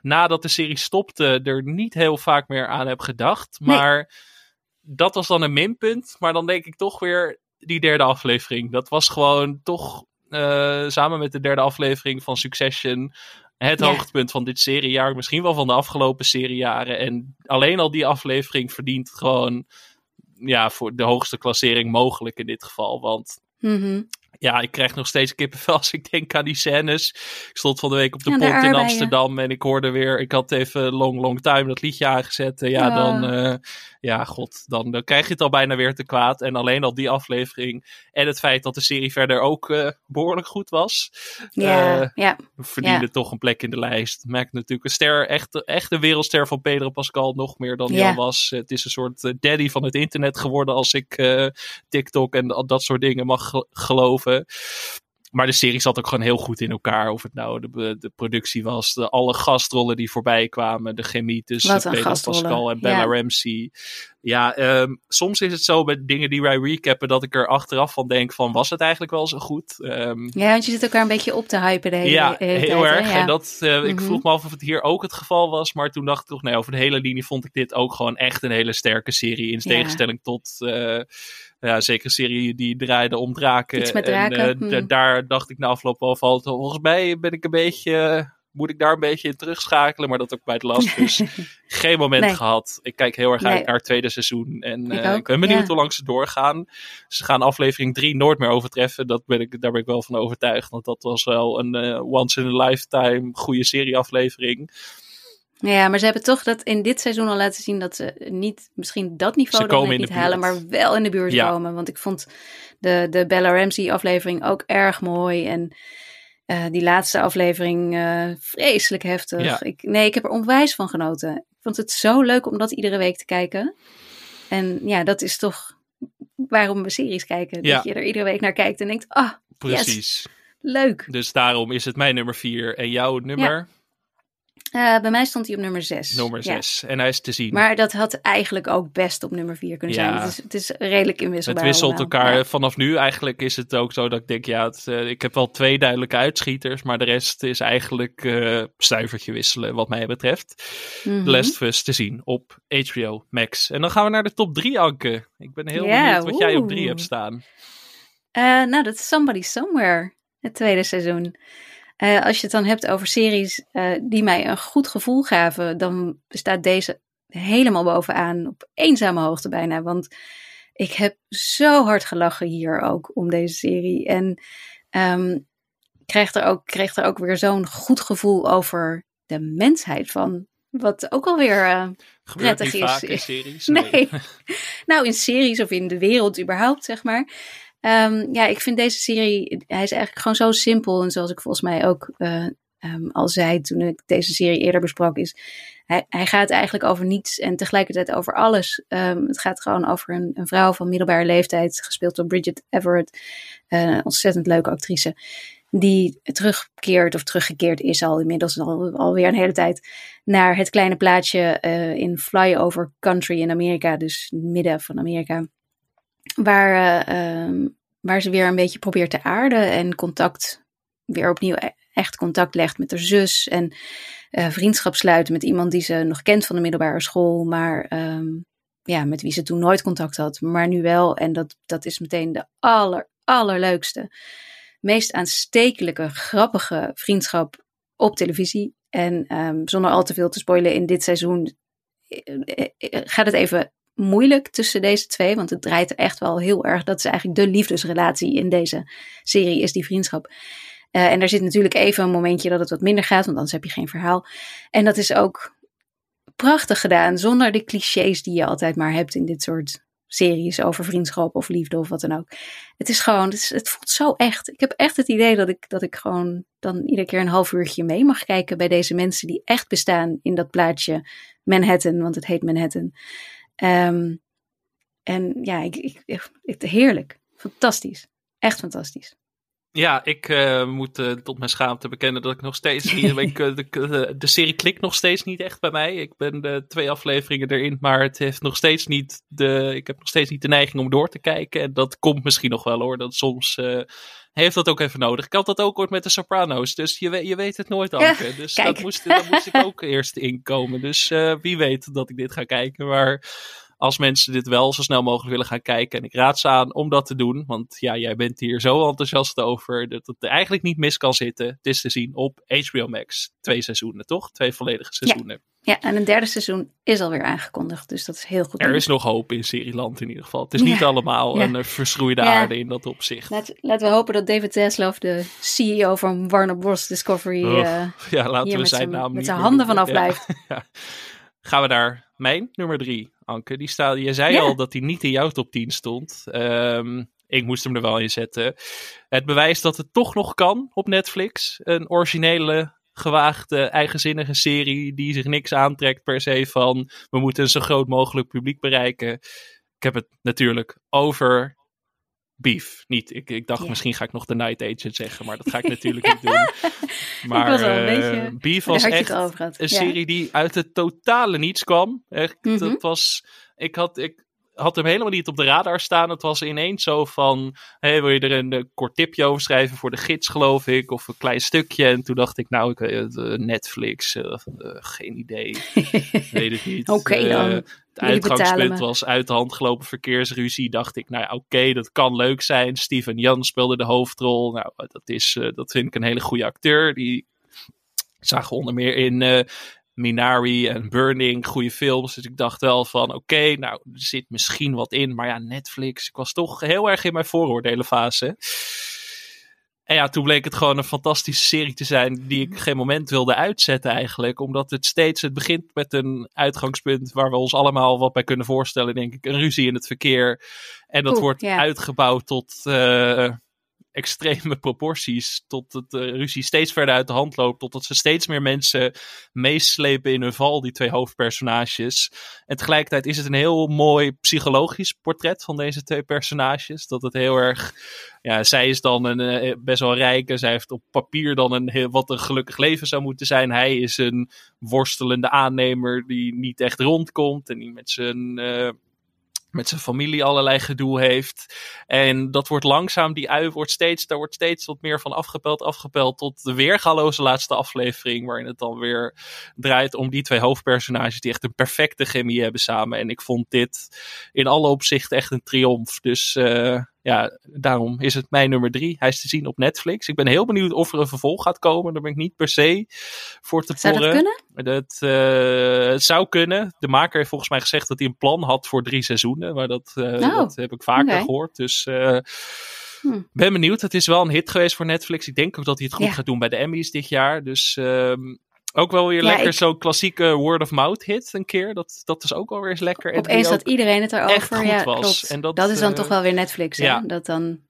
nadat de serie stopte er niet heel vaak meer aan heb gedacht. Nee. Maar dat was dan een minpunt. Maar dan denk ik toch weer die derde aflevering. Dat was gewoon toch samen met de derde aflevering van Succession het Ja. hoogtepunt van dit seriejaar. Misschien wel van de afgelopen seriejaren. En alleen al die aflevering verdient gewoon ja, voor de hoogste klassering mogelijk in dit geval. Want Mhm. Ja, ik krijg nog steeds kippenvel als ik denk aan die scènes. Ik stond van de week op de Ja, pont in. Amsterdam en ik hoorde weer, ik had even Long Long Time dat liedje aangezet. En ja, Ja. dan, eh, ja, god, dan, dan krijg je het al bijna weer te kwaad. En alleen al die aflevering en het feit dat de serie verder ook eh, behoorlijk goed was, Ja, eh, ja. verdiende Ja. toch een plek in de lijst. Maakt natuurlijk een ster, echt, echt een wereldster van Pedro Pascal, nog meer dan hij al was. Het is een soort eh, daddy van het internet geworden als ik eh, TikTok en dat soort dingen mag ge- Maar de serie zat ook gewoon heel goed in elkaar. Of het nou de, de productie was, de, alle gastrollen die voorbij kwamen, de chemie tussen Pedro Pascal en Bella ja. Ramsey. Ja, ehm, soms is het zo met dingen die wij recappen dat ik er achteraf van denk van was het eigenlijk wel zo goed? Ehm, Ja, want je zit elkaar een beetje op te hypen de hele, ja, de hele heel tijd, erg. En dat, eh, ik Mhm. vroeg me af of het hier ook het geval was. Maar toen dacht ik toch, nee, over de hele linie vond ik dit ook gewoon echt een hele sterke serie. In Ja. tegenstelling tot, eh, ja, zeker een serie die draaide om draken. Iets met En, draken, eh, hmm. daar dacht ik na afloop wel van, volgens mij ben ik een beetje... Moet ik daar een beetje in terugschakelen, maar dat ook bij het last. Dus geen moment Nee. gehad. Ik kijk heel erg Nee. uit naar het tweede seizoen. En Ik eh, ik ben benieuwd ja. hoe lang ze doorgaan. Ze gaan aflevering 3 nooit meer overtreffen. Dat ben ik, daar ben ik wel van overtuigd. Want dat was wel een eh, once in a lifetime goede serieaflevering. Ja, maar ze hebben toch dat in dit seizoen al laten zien dat ze niet misschien dat niveau niet halen, maar wel in de buurt Ja. komen. Want ik vond de, de Bella Ramsey aflevering ook erg mooi en eh, die laatste aflevering eh, vreselijk heftig. Ja. Ik, nee, ik heb er onwijs van genoten. Ik vond het zo leuk om dat iedere week te kijken. En ja, dat is toch waarom we series kijken. Ja. Dat je er iedere week naar kijkt en denkt, ah, Precies. leuk. Dus daarom is het mijn nummer 4 en jouw nummer, Eh, bij mij stond hij op nummer 6. nummer 6. En hij is te zien. Maar dat had eigenlijk ook best op nummer 4 kunnen Ja. zijn. Het is, het is redelijk inwisselbaar. het wisselt allemaal. elkaar. Ja. Vanaf nu eigenlijk is het ook zo dat ik denk, ja, het, eh, ik heb wel twee duidelijke uitschieters, maar de rest is eigenlijk eh stuivertje wisselen wat mij betreft. The Last of Us te zien op HBO Max. En dan gaan we naar de top 3, Anke. Ik ben heel benieuwd wat jij op 3 oeh. hebt staan. Nou, dat is Somebody Somewhere, het tweede seizoen. Eh, als je het dan hebt over series eh, die mij een goed gevoel gaven, dan staat deze helemaal bovenaan op eenzame hoogte bijna. Want ik heb zo hard gelachen hier ook om deze serie. En ehm krijg, er ook, kreeg er ook weer zo'n goed gevoel over de mensheid van. Wat ook alweer Gebeurt Prettig is- vaak in series. Nee. nou, in series of in de wereld überhaupt, zeg maar. Ehm, ja, ik vind deze serie, hij is eigenlijk gewoon zo simpel. En zoals ik volgens mij ook uh, um, al zei toen ik deze serie eerder besprak, is hij, hij gaat eigenlijk over niets en tegelijkertijd over alles. Um, het gaat gewoon over een, vrouw van middelbare leeftijd, gespeeld door Bridget Everett, uh, een ontzettend leuke actrice, die terugkeert of teruggekeerd is al inmiddels al, alweer een hele tijd naar het kleine plaatsje uh, in flyover country in Amerika, dus midden van Amerika, waar, uh, um, waar ze weer een beetje probeert te aarden en contact weer opnieuw echt contact legt met haar zus en uh, vriendschap sluiten met iemand die ze nog kent van de middelbare school, maar um, ja, met wie ze toen nooit contact had, maar nu wel. En dat, dat is meteen de aller, allerleukste, meest aanstekelijke, grappige vriendschap op televisie. En um, zonder al te veel te spoilen, in dit seizoen eh, eh, gaat het even moeilijk tussen deze twee. Want het draait er echt wel heel erg. Dat is eigenlijk de liefdesrelatie in deze serie, is die vriendschap. Uh, en daar zit natuurlijk even een momentje dat het wat minder gaat, want anders heb je geen verhaal. En dat is ook prachtig gedaan, zonder de clichés die je altijd maar hebt in dit soort series over vriendschap of liefde of wat dan ook. Het is gewoon, het, het voelt zo echt. Ik heb echt het idee dat ik, dat ik gewoon dan iedere keer een half uurtje mee mag kijken bij deze mensen die echt bestaan in dat plaatje Manhattan, want het heet Manhattan. Um, en ja, ik, ik, ik, heerlijk. Fantastisch. Echt fantastisch. Ja, ik uh, moet uh, tot mijn schaamte bekennen dat ik nog steeds ik, uh, de, de, serie klikt nog steeds niet echt bij mij. Ik ben de twee afleveringen erin, maar het heeft nog steeds niet de. Ik heb nog steeds niet de neiging om door te kijken. En dat komt misschien nog wel hoor. Dat soms heeft dat ook even nodig. Ik had dat ook ooit met de Sopranos. Dus je, je weet het nooit, Anke. Dus dat moest, dat moest ik ook eerst inkomen. Dus wie weet dat ik dit ga kijken. Maar als mensen dit wel zo snel mogelijk willen gaan kijken. En ik raad ze aan om dat te doen. Want ja, jij bent hier zo enthousiast over dat het eigenlijk niet mis kan zitten. Het is te zien op HBO Max. Twee seizoenen, toch? Twee volledige seizoenen. Ja. ja en een derde seizoen is alweer aangekondigd. Dus dat is heel goed. Er is nog hoop in Serieland in ieder geval. Het is niet allemaal een verschroeide aarde in dat opzicht. Laten, laten we hopen dat David Zaslav, de CEO van Warner Bros. Discovery... Oh, uh, ja, laten we zijn naam met zijn handen vanaf blijft. Gaan we naar mijn nummer drie. Anke. Die staat, je zei al dat hij niet in jouw top 10 stond. Um, ik moest hem er wel in zetten. Het bewijst dat het toch nog kan op Netflix. Een originele, gewaagde, eigenzinnige serie die zich niks aantrekt per se van we moeten een zo groot mogelijk publiek bereiken. Ik heb het natuurlijk over Beef. Niet, ik, ik dacht misschien ga ik nog de Night Agent zeggen, maar dat ga ik natuurlijk niet doen. Maar uh, Beef was echt een serie die uit het totale niets kwam. Echt, mm -hmm. dat was, ik had, ik had hem helemaal niet op de radar staan. Het was ineens zo van, hey, wil je er een, een, kort tipje over schrijven voor de gids, geloof ik, of een klein stukje. En toen dacht ik, nou, ik, uh, Netflix, uh, geen idee, weet het niet. Oké okay, dan uitgangspunt was uit de hand gelopen verkeersruzie. Dacht ik, nou ja, oké, dat kan leuk zijn. Steven Jan speelde de hoofdrol. Nou, dat, is, dat vind ik een hele goede acteur. Die zagen onder meer in uh, Minari en Burning, goede films. Dus ik dacht wel van, oké, okay, nou, er zit misschien wat in. Maar ja, Netflix, ik was toch heel erg in mijn vooroordelenfase. En ja, toen bleek het gewoon een fantastische serie te zijn die ik geen moment wilde uitzetten eigenlijk. Omdat het steeds, het begint met een uitgangspunt waar we ons allemaal wat bij kunnen voorstellen, denk ik. Een ruzie in het verkeer. En dat wordt uitgebouwd tot... Uh, extreme proporties. Tot het uh, ruzie steeds verder uit de hand loopt. Totdat ze steeds meer mensen meeslepen in hun val, die twee hoofdpersonages. En tegelijkertijd is het een heel mooi psychologisch portret van deze twee personages. Dat het heel erg. Ja, zij is dan een uh, best wel rijke. Zij heeft op papier dan een heel, wat een gelukkig leven zou moeten zijn. Hij is een worstelende aannemer die niet echt rondkomt. En die met zijn. Uh, met zijn familie allerlei gedoe heeft. En dat wordt langzaam, die ui wordt steeds, daar wordt steeds wat meer van afgepeld, afgepeld tot de weergaloze laatste aflevering, waarin het dan weer draait om die twee hoofdpersonages die echt een perfecte chemie hebben samen. En ik vond dit in alle opzichten echt een triomf. Dus uh, ja, daarom is het mijn nummer drie. Hij is te zien op Netflix. Ik ben heel benieuwd of er een vervolg gaat komen. Daar ben ik niet per se voor te zou porren. Dat kunnen? Dat, uh, het zou kunnen. De maker heeft volgens mij gezegd dat hij een plan had voor drie seizoenen. Maar dat, uh, oh, dat heb ik vaker okay. gehoord. Dus uh, hm. ben benieuwd. Het is wel een hit geweest voor Netflix. Ik denk ook dat hij het goed ja. gaat doen bij de Emmys dit jaar. Dus um, ook wel weer ja, lekker ik... zo'n klassieke word of mouth hit een keer. Dat, dat is ook wel weer eens lekker. Opeens had iedereen het erover. Echt goed ja, was. Klopt. En dat, dat is dan uh, toch wel weer Netflix, hè? Ja. Dat dan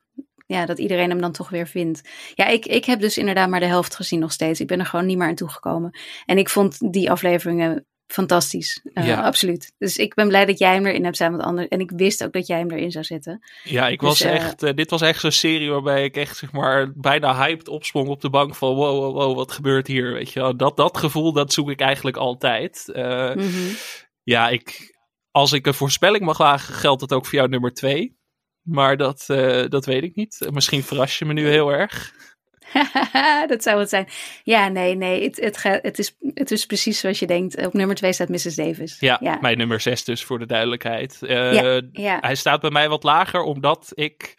ja, dat iedereen hem dan toch weer vindt. Ja, ik, ik heb dus inderdaad maar de helft gezien nog steeds. Ik ben er gewoon niet meer aan toegekomen. En ik vond die afleveringen fantastisch. Uh, ja. Absoluut. Dus ik ben blij dat jij hem erin hebt staan. Want anders, en ik wist ook dat jij hem erin zou zetten. Ja, ik was dus, echt. Uh, dit was echt zo'n serie waarbij ik echt zeg maar bijna hyped opsprong op de bank van wow, wow, wow, wat gebeurt hier? Weet je? Dat, dat gevoel, dat zoek ik eigenlijk altijd. Mm -hmm. Ja, ik, als ik een voorspelling mag wagen, geldt dat ook voor jou nummer twee. Maar dat, dat weet ik niet. Misschien verras je me nu heel erg. dat zou het zijn. Ja, nee, nee. Het, het, het, is, het is precies zoals je denkt. Op nummer 2 staat Mrs. Davis. Ja, ja, mijn nummer 6 dus voor de duidelijkheid. Uh, ja, ja. Hij staat bij mij wat lager, omdat ik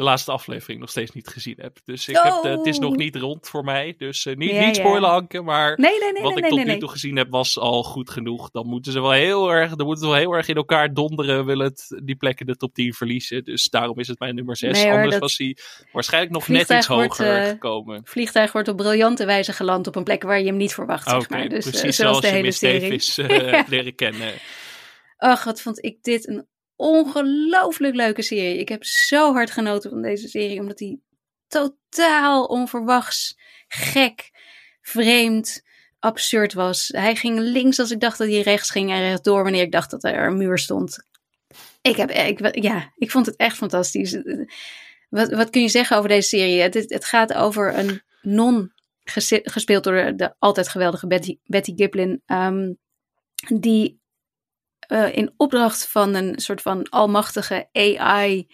de laatste aflevering nog steeds niet gezien heb. Dus ik heb het is nog niet rond voor mij. Dus uh, niet, niet spoilen, Anke. Maar nee, nee, nee, wat ik tot nu toe gezien heb, was al goed genoeg. Dan moeten ze wel heel erg, dan moeten ze wel heel erg in elkaar donderen. Wil het die plekken de top 10 verliezen. Dus daarom is het mijn nummer 6. Hoor, Anders was hij waarschijnlijk nog net iets hoger wordt, uh, gekomen. Vliegtuig wordt op briljante wijze geland op een plek waar je hem niet verwacht. Okay, zeg maar. Dus, precies uh, zoals de hele serie. Davis, leren kennen. Ach, wat vond ik dit een ongelooflijk leuke serie. Ik heb zo hard genoten van deze serie, omdat die totaal onverwachts, gek, vreemd, absurd was. Hij ging links als ik dacht dat hij rechts ging en rechtdoor wanneer ik dacht dat er een muur stond. Ik, heb, ik, ja, ik vond het echt fantastisch. Wat, wat kun je zeggen over deze serie? Het, het gaat over een non, gespeeld door de altijd geweldige Betty, Betty Giplin, um, die uh, in opdracht van een soort van almachtige AI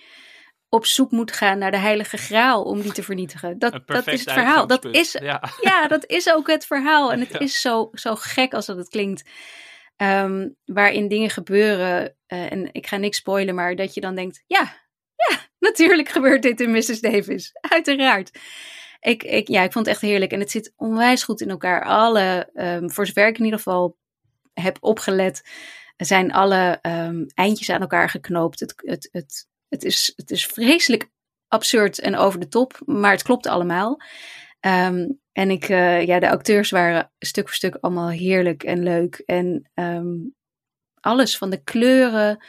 op zoek moet gaan naar de heilige graal om die te vernietigen. Dat, dat is het verhaal. Dat is, ja. ja. dat is ook het verhaal. En het ja. is zo, zo gek als dat het klinkt. Um, waarin dingen gebeuren, uh, en ik ga niks spoilen, maar dat je dan denkt, ja, ja, natuurlijk gebeurt dit in Mrs. Davis. Uiteraard. Ik, ik, ja, ik vond het echt heerlijk. En het zit onwijs goed in elkaar. Alle, um, voor zover ik in ieder geval heb opgelet, zijn alle um, eindjes aan elkaar geknoopt. Het, het, het, het, is, het is vreselijk absurd en over de top, maar het klopt allemaal. Um, en ik, uh, ja, de acteurs waren stuk voor stuk allemaal heerlijk en leuk. En um, alles van de kleuren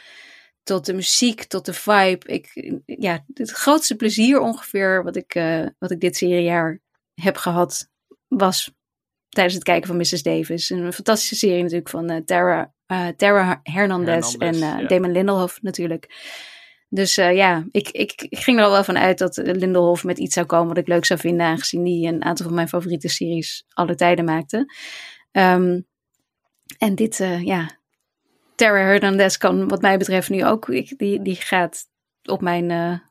tot de muziek, tot de vibe. Ik, ja, het grootste plezier ongeveer wat ik, uh, wat ik dit seriejaar heb gehad, was tijdens het kijken van Mrs. Davis. Een fantastische serie natuurlijk van uh, Tara, uh, Tara Hernandez, Hernandez en uh, ja. Damon Lindelhoff natuurlijk. Dus ja, ik, ik, ik, ging er al wel van uit dat Lindelhoff met iets zou komen wat ik leuk zou vinden, aangezien die een aantal van mijn favoriete series alle tijden maakte. Um, en dit, ja, Tara Hernandez kan wat mij betreft nu ook, ik, die, die gaat op mijn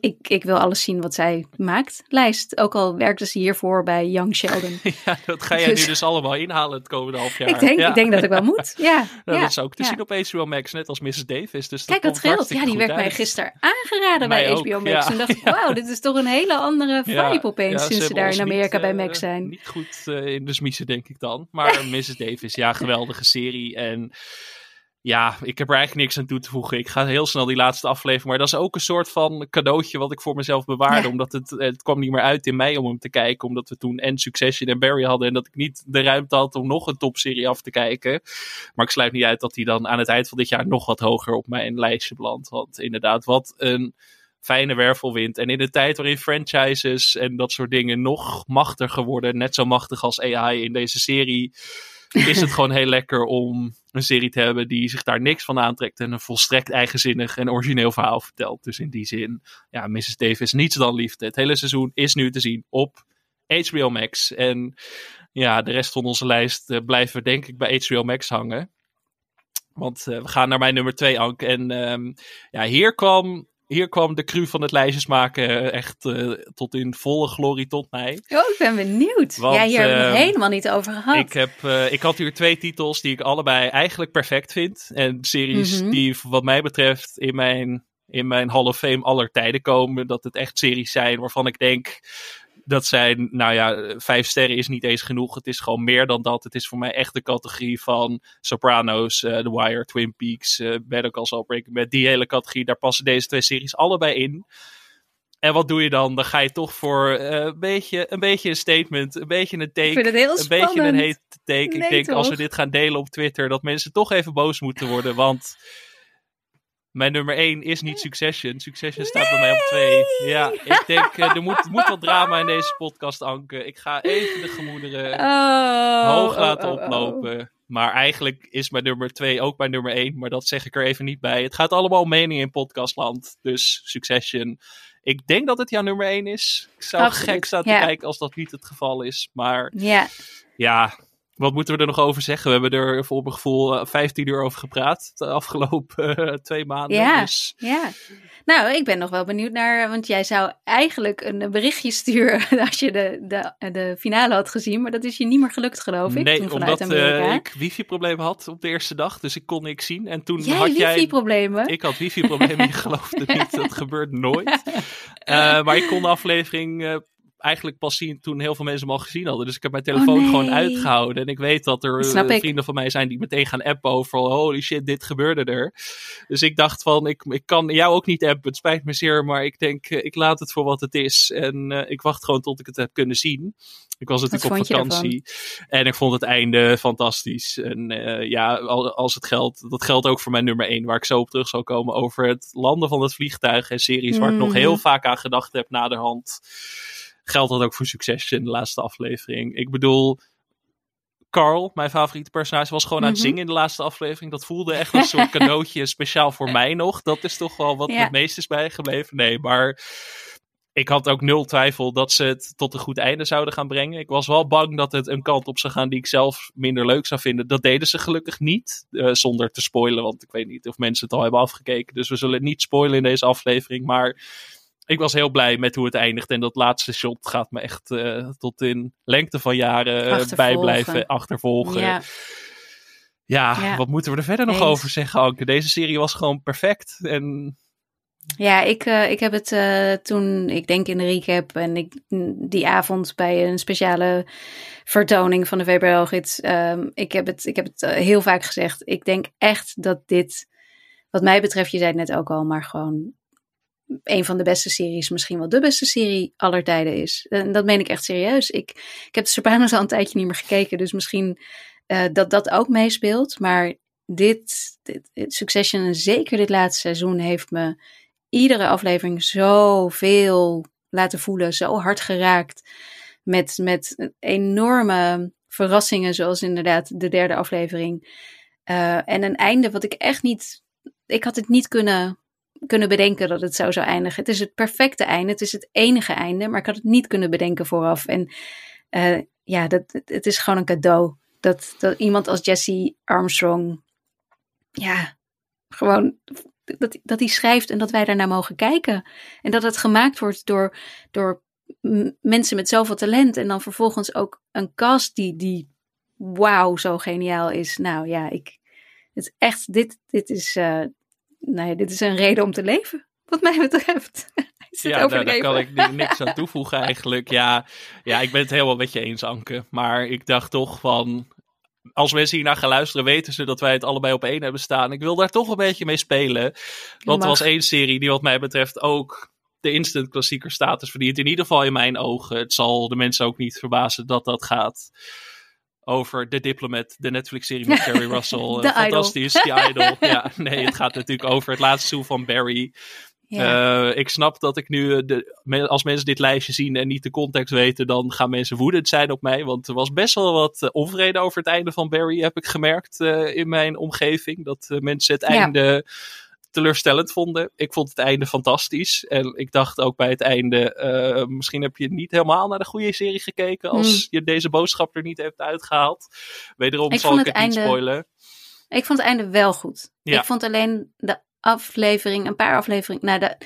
ik, ik wil alles zien wat zij maakt. Lijst. Ook al werkte ze hiervoor bij Young Sheldon. ja, dat ga jij dus, nu dus allemaal inhalen het komende half jaar. Ik denk, ja. ik denk dat ik wel moet. Ja, nou, ja Dat is ook te zien op HBO Max, net als Mrs. Davis. Dus Kijk, dat scheelt. Ja, die werd mij gisteren aangeraden mij bij ook, HBO Max. En dacht ik, wauw, dit is toch een hele andere vibe opeens sinds ze, ze daar in Amerika niet, bij Max zijn. Uh, niet goed uh, in de smiezen, denk ik dan. Maar Mrs. Davis, ja, geweldige serie. En ja, ik heb er eigenlijk niks aan toe te voegen. Ik ga heel snel die laatste aflevering. Maar dat is ook een soort van cadeautje wat ik voor mezelf bewaarde. Ja. Omdat het, het kwam niet meer uit in mij om hem te kijken. Omdat we toen en Succession en Barry hadden. En dat ik niet de ruimte had om nog een topserie af te kijken. Maar ik sluit niet uit dat hij dan aan het eind van dit jaar nog wat hoger op mijn lijstje belandt. Want inderdaad, wat een fijne wervelwind. En in de tijd waarin franchises en dat soort dingen nog machtiger worden. Net zo machtig als AI in deze serie is het gewoon heel lekker om een serie te hebben die zich daar niks van aantrekt en een volstrekt eigenzinnig en origineel verhaal vertelt. Dus in die zin, ja, Mrs. Davis, niets dan liefde. Het hele seizoen is nu te zien op HBO Max. En ja, de rest van onze lijst uh, blijven denk ik bij HBO Max hangen. Want uh, we gaan naar mijn nummer 2, Ank. En um, ja, hier kwam hier kwam de crew van het lijstjes maken echt uh, tot in volle glorie tot mij. Oh, ik ben benieuwd. Want, ja, hier hebben we het helemaal niet over gehad. Ik, heb, uh, ik had hier twee titels die ik allebei eigenlijk perfect vind. En series mm -hmm. die wat mij betreft in mijn, in mijn Hall of Fame aller tijden komen. Dat het echt series zijn waarvan ik denk dat zijn, nou ja, vijf sterren is niet eens genoeg. Het is gewoon meer dan dat. Het is voor mij echt de categorie van Sopranos, uh, The Wire, Twin Peaks, uh, Better Call Saul, Breaking Bad. Die hele categorie, daar passen deze twee series allebei in. En wat doe je dan? Dan ga je toch voor uh, een, beetje, een beetje een statement, een beetje een take. Ik vind het heel een spannend. beetje een hate take. Nee, ik denk toch? als we dit gaan delen op Twitter, dat mensen toch even boos moeten worden. Want Mijn nummer 1 is niet Succession. Succession staat bij mij op 2. Ja, ik denk, uh, er moet, moet wat drama in deze podcast, Anke. Ik ga even de gemoederen Oh, hoog oh, laten oh, oh. oplopen. Maar eigenlijk is mijn nummer 2 ook mijn nummer 1. Maar dat zeg ik er even niet bij. Het gaat allemaal om meningen in podcastland. Dus Succession. Ik denk dat het jouw nummer 1 is. Ik zou Absoluut, gek staan te kijken als dat niet het geval is. Maar ja, wat moeten we er nog over zeggen? We hebben er voor mijn gevoel eh, 15 uur over gepraat. De afgelopen eh, twee maanden. Ja. Dus ja. Nou, ik ben nog wel benieuwd naar, want jij zou eigenlijk een berichtje sturen als je de, de, de finale had gezien, maar dat is je niet meer gelukt, geloof ik, nee, toen vanuit omdat eh, ik wifi-problemen had op de eerste dag. Dus ik kon niks zien. En toen jij had jij... wifi-problemen? Ik had wifi-problemen, je gelooft het niet. Dat gebeurt nooit. Eh, maar ik kon de aflevering eh, eigenlijk pas zien toen heel veel mensen hem al gezien hadden. Dus ik heb mijn telefoon Oh, nee. gewoon uitgehouden. En ik weet dat er eh, ik. vrienden van mij zijn die meteen gaan appen over... Holy shit, dit gebeurde er. Dus ik dacht van, ik, ik kan jou ook niet appen. Het spijt me zeer, maar ik denk, eh, ik laat het voor wat het is. En eh, ik wacht gewoon tot ik het heb kunnen zien. Ik was natuurlijk op vakantie. En ik vond het einde fantastisch. En ja, al- als het geldt, dat geldt ook voor mijn nummer 1, waar ik zo op terug zal komen. Over het landen van het vliegtuig en series waar ik nog Mhm. heel vaak aan gedacht heb naderhand. Geldt dat ook voor Succession, de laatste aflevering. Ik bedoel, Carl, mijn favoriete personage, was gewoon aan het Mhm. zingen in de laatste aflevering. Dat voelde echt een soort cadeautje speciaal voor mij nog. Dat is toch wel wat Ja. het meest is bijgebleven. Nee, maar ik had ook nul twijfel dat ze het tot een goed einde zouden gaan brengen. Ik was wel bang dat het een kant op zou gaan die ik zelf minder leuk zou vinden. Dat deden ze gelukkig niet, eh, zonder te spoilen. Want ik weet niet of mensen het al hebben afgekeken. Dus we zullen het niet spoilen in deze aflevering. Maar ik was heel blij met hoe het eindigt. En dat laatste shot gaat me echt eh, tot in lengte van jaren eh, Achtervolgen. bijblijven achtervolgen. Ja. Ja, Ja. wat moeten we er verder nog over zeggen, Anke? Deze serie was gewoon perfect. En Ja, ik, eh, ik heb het toen, ik denk in de recap en ik, die avond bij een speciale vertoning van de VPRO-gids. ehm, ik heb het, ik heb het heel vaak gezegd. Ik denk echt dat dit, wat mij betreft, je zei het net ook al, maar gewoon een van de beste series, misschien wel de beste serie aller tijden is. En dat meen ik echt serieus. Ik, ik heb de Sopranos al een tijdje niet meer gekeken, dus misschien eh, dat dat ook meespeelt. Maar dit, dit, Succession en zeker dit laatste seizoen heeft me iedere aflevering zoveel laten voelen, zo hard geraakt. Met, met enorme verrassingen, zoals inderdaad de derde aflevering. Eh, en een einde wat ik echt niet. Ik had het niet kunnen, kunnen bedenken dat het zo zou eindigen. Het is het perfecte einde. Het is het enige einde, maar ik had het niet kunnen bedenken vooraf. En eh, ja, dat, het- is gewoon een cadeau. Dat, dat iemand als Jesse Armstrong. Ja, gewoon dat, dat hij schrijft en dat wij daarnaar mogen kijken. En dat het gemaakt wordt door, door mensen met zoveel talent. En dan vervolgens ook een cast die, die wauw, zo geniaal is. Nou ja, ik, het is echt, dit, dit, is, eh, nee, dit is een reden om te leven, wat mij betreft. Ja, daar, daar kan ik ni- niks aan toevoegen eigenlijk. Ja, ja, ik ben het helemaal met je eens, Anke. Maar ik dacht toch van... Als mensen hiernaar gaan luisteren, weten ze dat wij het allebei op één hebben staan. Ik wil daar toch een beetje mee spelen. Want er was één serie die wat mij betreft ook de instant klassieker status verdient. In ieder geval in mijn ogen. Het zal de mensen ook niet verbazen dat dat gaat over The Diplomat, de Netflix-serie met Carrie Russell. Eh, Idol. Fantastisch, The Idol. Ja, nee, het gaat natuurlijk over het laatste seizoen van Barry. Ja. Eh, ik snap dat ik nu, eh, de, als mensen dit lijstje zien en niet de context weten, dan gaan mensen woedend zijn op mij. Want er was best wel wat onvrede over het einde van Barry, heb ik gemerkt in mijn omgeving. Dat mensen het Ja. einde teleurstellend vonden. Ik vond het einde fantastisch. En ik dacht ook bij het einde, eh, misschien heb je niet helemaal naar de goede serie gekeken als je deze boodschap er niet hebt uitgehaald. Wederom Hmm. Ik zal ik het het niet einde- spoilen. Ik vond het einde wel goed. Ja. Ik vond alleen de aflevering, een paar afleveringen. Nou, de,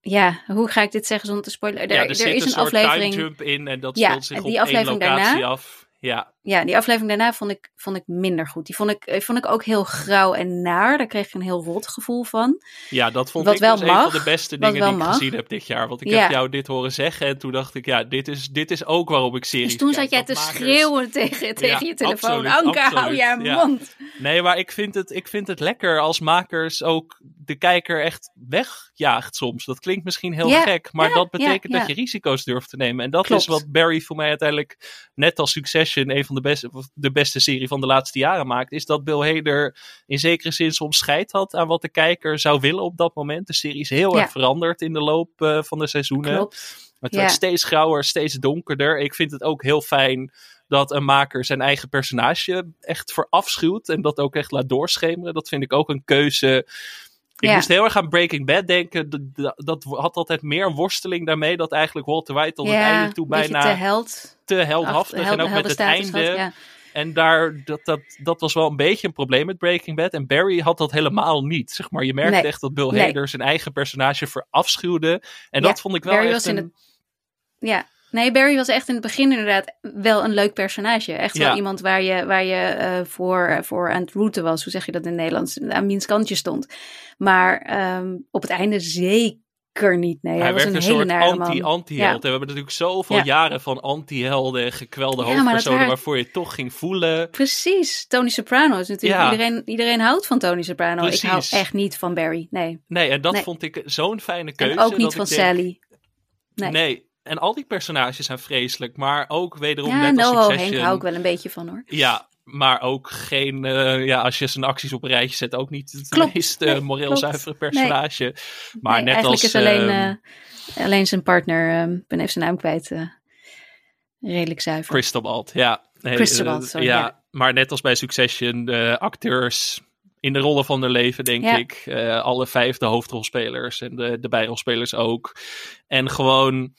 ja, hoe ga ik dit zeggen zonder te spoilen? Er, ja, er, er zit is een, een aflevering. jump in en dat Ja, speelt zich op die één aflevering locatie daarna- af. Ja, Ja, die aflevering daarna vond ik, vond ik minder goed. Die vond ik, eh, vond ik ook heel grauw en naar. Daar kreeg ik een heel rot gevoel van. Ja, dat vond Wat ik wel dus een mag, van de beste dingen wel die ik mag. gezien heb dit jaar. Want ik Ja. heb jou dit horen zeggen en toen dacht ik, ja, dit is, dit is ook waarom ik series Dus toen zat jij te makers- schreeuwen tegen, tegen je telefoon. absoluut, Anke, hou je ja. mond. Nee, maar ik vind, het, ik vind het lekker als makers ook de kijker echt wegjaagt soms. Dat klinkt misschien heel gek, maar dat betekent dat je risico's durft te nemen. En dat Klopt. is wat Barry voor mij uiteindelijk, net als Succession, een van de beste, de beste serie van de laatste jaren maakt. Is dat Bill Hader in zekere zin soms scheid had aan wat de kijker zou willen op dat moment. De serie is heel Ja. erg veranderd in de loop eh, van de seizoenen. Klopt. Het Ja. werd steeds grauwer, steeds donkerder. Ik vind het ook heel fijn dat een maker zijn eigen personage echt verafschuwt. En dat ook echt laat doorschemeren. Dat vind ik ook een keuze. Ik Ja. moest heel erg aan Breaking Bad denken. Dat, dat, dat had altijd meer worsteling daarmee. Dat eigenlijk Walter White tot het einde toe bijna te held. te heldhaftig. held- en ook met het einde. had, ja. En daar, dat, dat, dat was wel een beetje een probleem met Breaking Bad. En Barry had dat helemaal niet. Zeg maar, je merkte Nee. echt dat Bill Nee. Hader zijn eigen personage verafschuwde. En Ja, dat vond ik wel Barry echt was in een... het- Ja, nee, Barry was echt in het begin inderdaad wel een leuk personage. Echt wel Ja. iemand waar je, waar je eh, voor, voor aan het routen was. Hoe zeg je dat in het Nederlands? Aan wiens kantje stond. Maar ehm, op het einde zeker niet. Nee, hij, Hij was een een hele soort anti-anti-held. Ja. We hebben natuurlijk zoveel Ja. jaren van anti-helden en gekwelde Ja, hoofdpersonen waarvoor je toch ging voelen. Precies, Tony Soprano is natuurlijk. Iedereen, iedereen houdt van Tony Soprano. Ik hou echt niet van Barry. Nee. Nee, en dat Nee. vond ik zo'n fijne keuze. En ook niet dat van denk, Sally. Nee. Nee. En al die personages zijn vreselijk, maar ook wederom Ja, net als Noah Succession. Henk hou ik wel een beetje van hoor. Ja, maar ook geen, eh, ja, als je zijn acties op een rijtje zet, ook niet het Klopt. meest Nee, moreel klopt. zuivere personage. Maar Nee, net eigenlijk als... is alleen, ehm, eh, alleen zijn partner, ehm, ik ben even zijn naam kwijt, redelijk zuiver. Christobal, ja. Nee, sorry, ja, ja. Maar net als bij Succession, acteurs in de rollen van hun leven, denk Ja. ik. Alle vijf de hoofdrolspelers en de, de bijrolspelers ook. En gewoon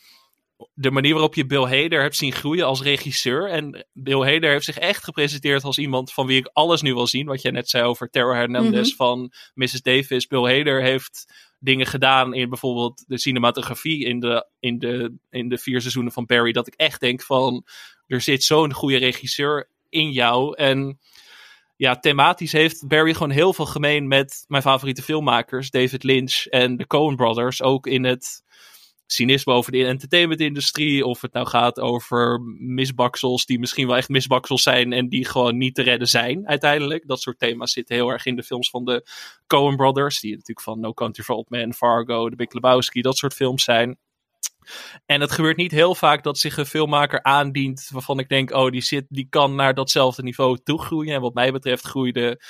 de manier waarop je Bill Hader hebt zien groeien als regisseur. En Bill Hader heeft zich echt gepresenteerd als iemand van wie ik alles nu wil zien. Wat jij net zei over Tara Hernandez Mhm. van Mrs. Davis. Bill Hader heeft dingen gedaan in bijvoorbeeld de cinematografie in de, in de, in de vier seizoenen van Barry. Dat ik echt denk van, er zit zo'n goede regisseur in jou. En ja, thematisch heeft Barry gewoon heel veel gemeen met mijn favoriete filmmakers, David Lynch en de Coen Brothers. Ook in het cynisme over de entertainmentindustrie. Of het nou gaat over misbaksels die misschien wel echt misbaksels zijn en die gewoon niet te redden zijn uiteindelijk. Dat soort thema's zitten heel erg in de films van de Coen Brothers. Die natuurlijk van No Country for Old Men, Fargo, The Big Lebowski, dat soort films zijn. En het gebeurt niet heel vaak dat zich een filmmaker aandient waarvan ik denk, oh, die, zit, die kan naar datzelfde niveau toe groeien. En wat mij betreft groeide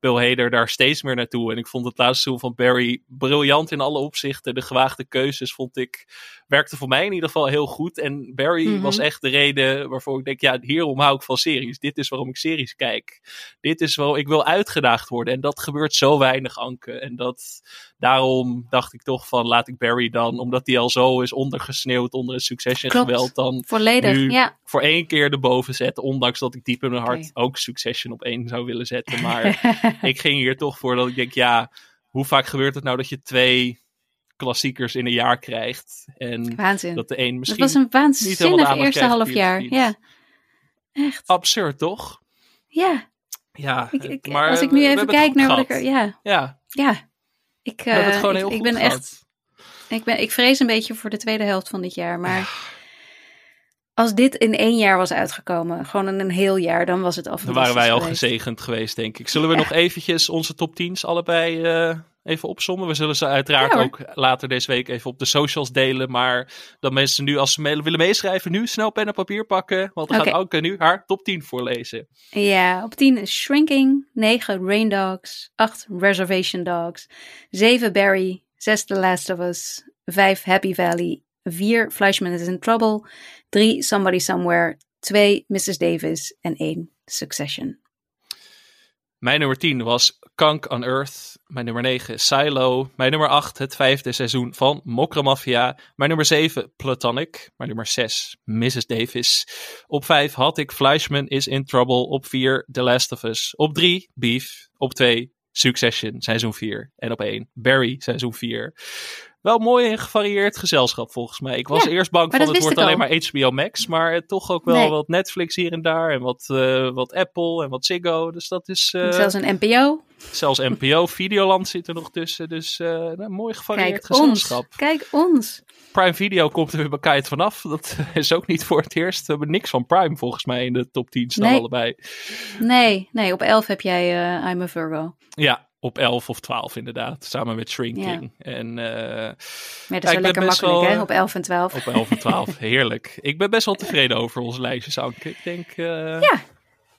Bill Hader daar steeds meer naartoe. En ik vond het laatste seizoen van Barry briljant in alle opzichten. De gewaagde keuzes vond ik, werkte voor mij in ieder geval heel goed. En Barry Mhm. was echt de reden waarvoor ik denk, ja, hierom hou ik van series. Dit is waarom ik series kijk. Dit is waarom ik wil uitgedaagd worden. En dat gebeurt zo weinig, Anke. En dat, daarom dacht ik toch van, laat ik Barry dan, omdat hij al zo is ondergesneeuwd onder het Succession Klopt. geweld, dan Volledig, nu ja. voor één keer erboven zetten. Ondanks dat ik diep in mijn hart ook Succession op één zou willen zetten. Maar ik ging hier toch voor dat ik denk, ja, hoe vaak gebeurt het nou dat je twee klassiekers in een jaar krijgt? En Waanzin. dat de een Dat misschien was een niet helemaal de waanzinnig eerste half jaar. Ja, echt. absurd, toch? Ja, Ja, ik, ik- maar als ik nu even kijk naar wat ik er... Ja, Ja, ja. Ik, eh, ik, ik ben echt... Ik, ben, ik vrees een beetje voor de tweede helft van dit jaar, maar... Als dit in één jaar was uitgekomen, gewoon in een heel jaar, dan was het al Dan waren wij al geweest. gezegend geweest, denk ik. Zullen we nog eventjes onze top 10's allebei eh, even opzommen? We zullen ze uiteraard Ja, ook later deze week even op de socials delen. Maar dat mensen nu, als ze willen meeschrijven, nu snel pen en papier pakken. Want dan Oké. gaat Anke nu haar top 10 voorlezen. Ja, op 10 is Shrinking, 9 Rain Dogs, 8 Reservation Dogs, 7 Barry, 6 The Last of Us, 5 Happy Valley, 4 Fleischman is in Trouble, 3 Somebody Somewhere, 2 Mrs. Davis en 1 Succession. Mijn nummer 10 was Kank on Earth. Mijn nummer 9 Silo. Mijn nummer 8 het vijfde seizoen van Mokra Mafia. Mijn nummer 7 Platonic. Mijn nummer 6 Mrs. Davis. Op 5 had ik Fleischman is in Trouble. Op 4 The Last of Us. Op 3 Beef. Op 2 Succession seizoen 4. En op 1 Barry seizoen 4. Wel mooi en gevarieerd gezelschap volgens mij. Ik was Ja, eerst bang van dat het wordt alleen maar HBO Max. Maar toch ook wel Nee. wat Netflix hier en daar. En wat, eh, wat Apple en wat Ziggo. Dus dat is... eh, Zelfs een NPO. Zelfs NPO, Videoland zit er nog tussen. Dus nou, mooi gevarieerd Kijk ons. gezelschap. Kijk ons. Prime Video komt er weer Kite vanaf. Dat is ook niet voor het eerst. We hebben niks van Prime volgens mij in de top 10 staan Nee. allebei. Nee, nee, op 11 heb jij I'm a Virgo. Ja, op 11 of 12 inderdaad, samen met Shrinking. En, uh, ja, dat is wel lekker makkelijk wel, hè, op 11 en 12. Op 11 en 12, heerlijk. Ik ben best wel tevreden over onze lijstjes, Anke. Ik denk... Uh, ja,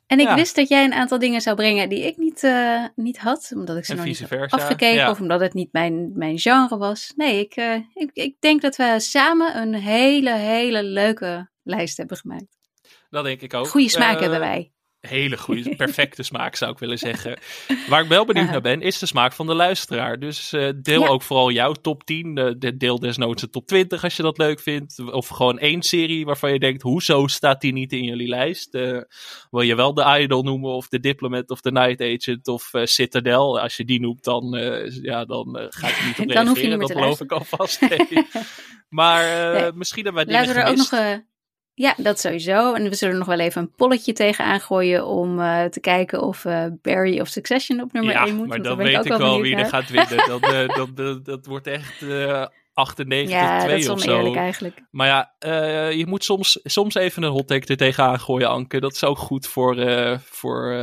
en ik wist dat jij een aantal dingen zou brengen die ik niet, uh, niet had, omdat ik ze en nog niet versa. afgekeken ja. of omdat het niet mijn, mijn genre was. Nee, ik, ik, ik denk dat we samen een hele, hele leuke lijst hebben gemaakt. Dat denk ik ook. Goede smaak hebben wij hele goede, perfecte smaak zou ik willen zeggen. Waar ik wel benieuwd naar ben, is de smaak van de luisteraar. Dus uh, deel ook vooral jouw top 10. Uh, deel desnoods de top 20 als je dat leuk vindt. Of gewoon één serie waarvan je denkt, hoezo staat die niet in jullie lijst? Uh, wil je wel de Idol noemen of de Diplomat of de Night Agent of Citadel? Als je die noemt, dan, ja, dan ga ik niet op reageren. Dan hoef je niet dat geloof ik alvast. Nee. maar misschien hebben wij dingen Laten we er ook nog ja, dat sowieso. En we zullen nog wel even een polletje tegenaan gooien om uh, te kijken of uh, Barry of Succession op nummer ja, 1 moet. maar dan weet ik wel wie er gaat winnen. dat, uh, dat, dat, dat, wordt echt 98 ja, 2 of zo. Eerlijk eigenlijk. Maar ja, je moet soms, soms even een hot take er tegenaan gooien, Anke. Dat is ook goed voor, voor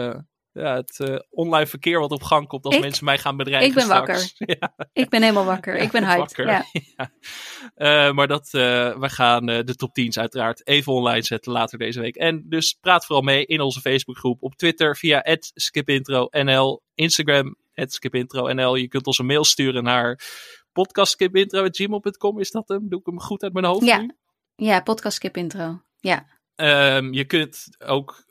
ja, het uh, online verkeer wat op gang komt als mensen mij gaan bedreigen. Ik ben straks. wakker. Ja. Ik ben helemaal wakker. ik ben hyped. Ja. Uh, maar dat, uh, we gaan de top 10's uiteraard even online zetten later deze week. En dus praat vooral mee in onze Facebookgroep, op Twitter via skipintronl, Instagram skipintronl. Je kunt ons een mail sturen naar podcastskipintro.gmail.com. Is dat hem? Doe ik hem goed uit mijn hoofd ja. nu? Ja, podcastskipintro. Ja. Um, je kunt ook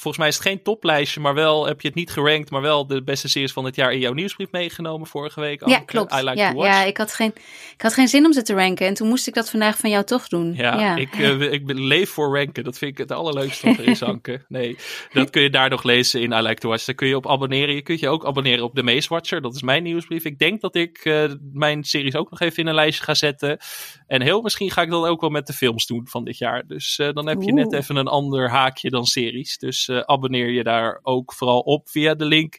volgens mij is het geen toplijstje, maar wel heb je het niet gerankt, maar wel de beste series van het jaar in jouw nieuwsbrief meegenomen vorige week. Ja, klopt. I like ja, to watch. ja ik, had geen, ik had geen zin om ze te ranken en toen moest ik dat vandaag van jou toch doen. Ja, ja. Ik, uh, ik leef voor ranken. Dat vind ik het allerleukste wat er is, Anke. Nee, dat kun je daar nog lezen in I like to watch. Daar kun je op abonneren. Je kunt je ook abonneren op de Maze Watcher. Dat is mijn nieuwsbrief. Ik denk dat ik uh, mijn series ook nog even in een lijstje ga zetten. En heel misschien ga ik dat ook wel met de films doen van dit jaar. Dus uh, dan heb je net even een ander haakje dan series. Dus abonneer je daar ook vooral op via de link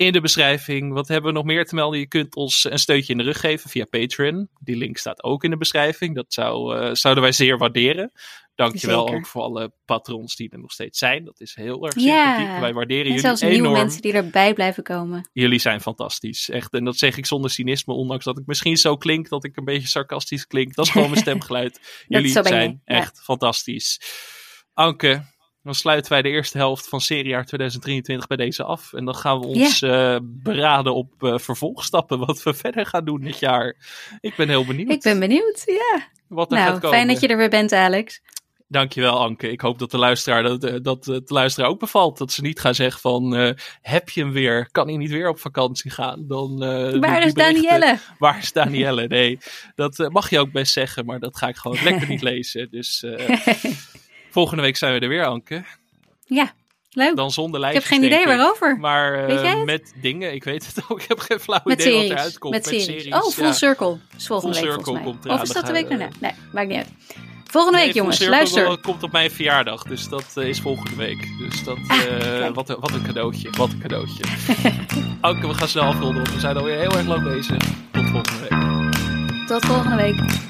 in de beschrijving. Wat hebben we nog meer te melden? Je kunt ons een steuntje in de rug geven via Patreon. Die link staat ook in de beschrijving. Dat zou, uh, zouden wij zeer waarderen. Dankjewel Zeker. ook voor alle patrons die er nog steeds zijn. Dat is heel erg sympathiek. Ja, wij waarderen en jullie zelfs enorm. nieuwe mensen die erbij blijven komen. Jullie zijn fantastisch. Echt. En dat zeg ik zonder cynisme. Ondanks dat ik misschien zo klink. Dat ik een beetje sarcastisch klink. Dat is gewoon mijn stemgeluid. jullie zijn echt ja. fantastisch. Anke, dan sluiten wij de eerste helft van seriejaar 2023 bij deze af. En dan gaan we ons yeah. uh, beraden op uh, vervolgstappen. Wat we verder gaan doen dit jaar. Ik ben heel benieuwd. Ik ben benieuwd, ja. Wat er nou, gaat komen. fijn dat je er weer bent, Alex. Dankjewel, Anke. Ik hoop dat de luisteraar, dat, dat het luisteraar ook bevalt. Dat ze niet gaan zeggen van, uh, heb je hem weer? Kan hij niet weer op vakantie gaan? Dan, uh, Waar is Danielle? Waar is Danielle? Nee, dat uh, mag je ook best zeggen, maar dat ga ik gewoon lekker niet lezen. Dus volgende week zijn we er weer, Anke. Ja, leuk. Dan zonder lijstjes, Ik heb geen idee waarover. Maar met dingen, ik weet het ook. Ik heb geen flauw met idee series. wat eruit komt. Met, met series. series. Oh, Full ja. Circle. Is volgende full week Circle komt eraan. Of is dat de week daarna? Nee, maakt niet uit. Volgende nee, week, jongens, Circle luister. komt op mijn verjaardag, dus dat uh, is volgende week. Dus dat, uh, ah, wat, een, wat een cadeautje, wat een cadeautje. Oké, we gaan snel afronden, want we zijn alweer heel erg lang bezig. Tot volgende week. Tot volgende week.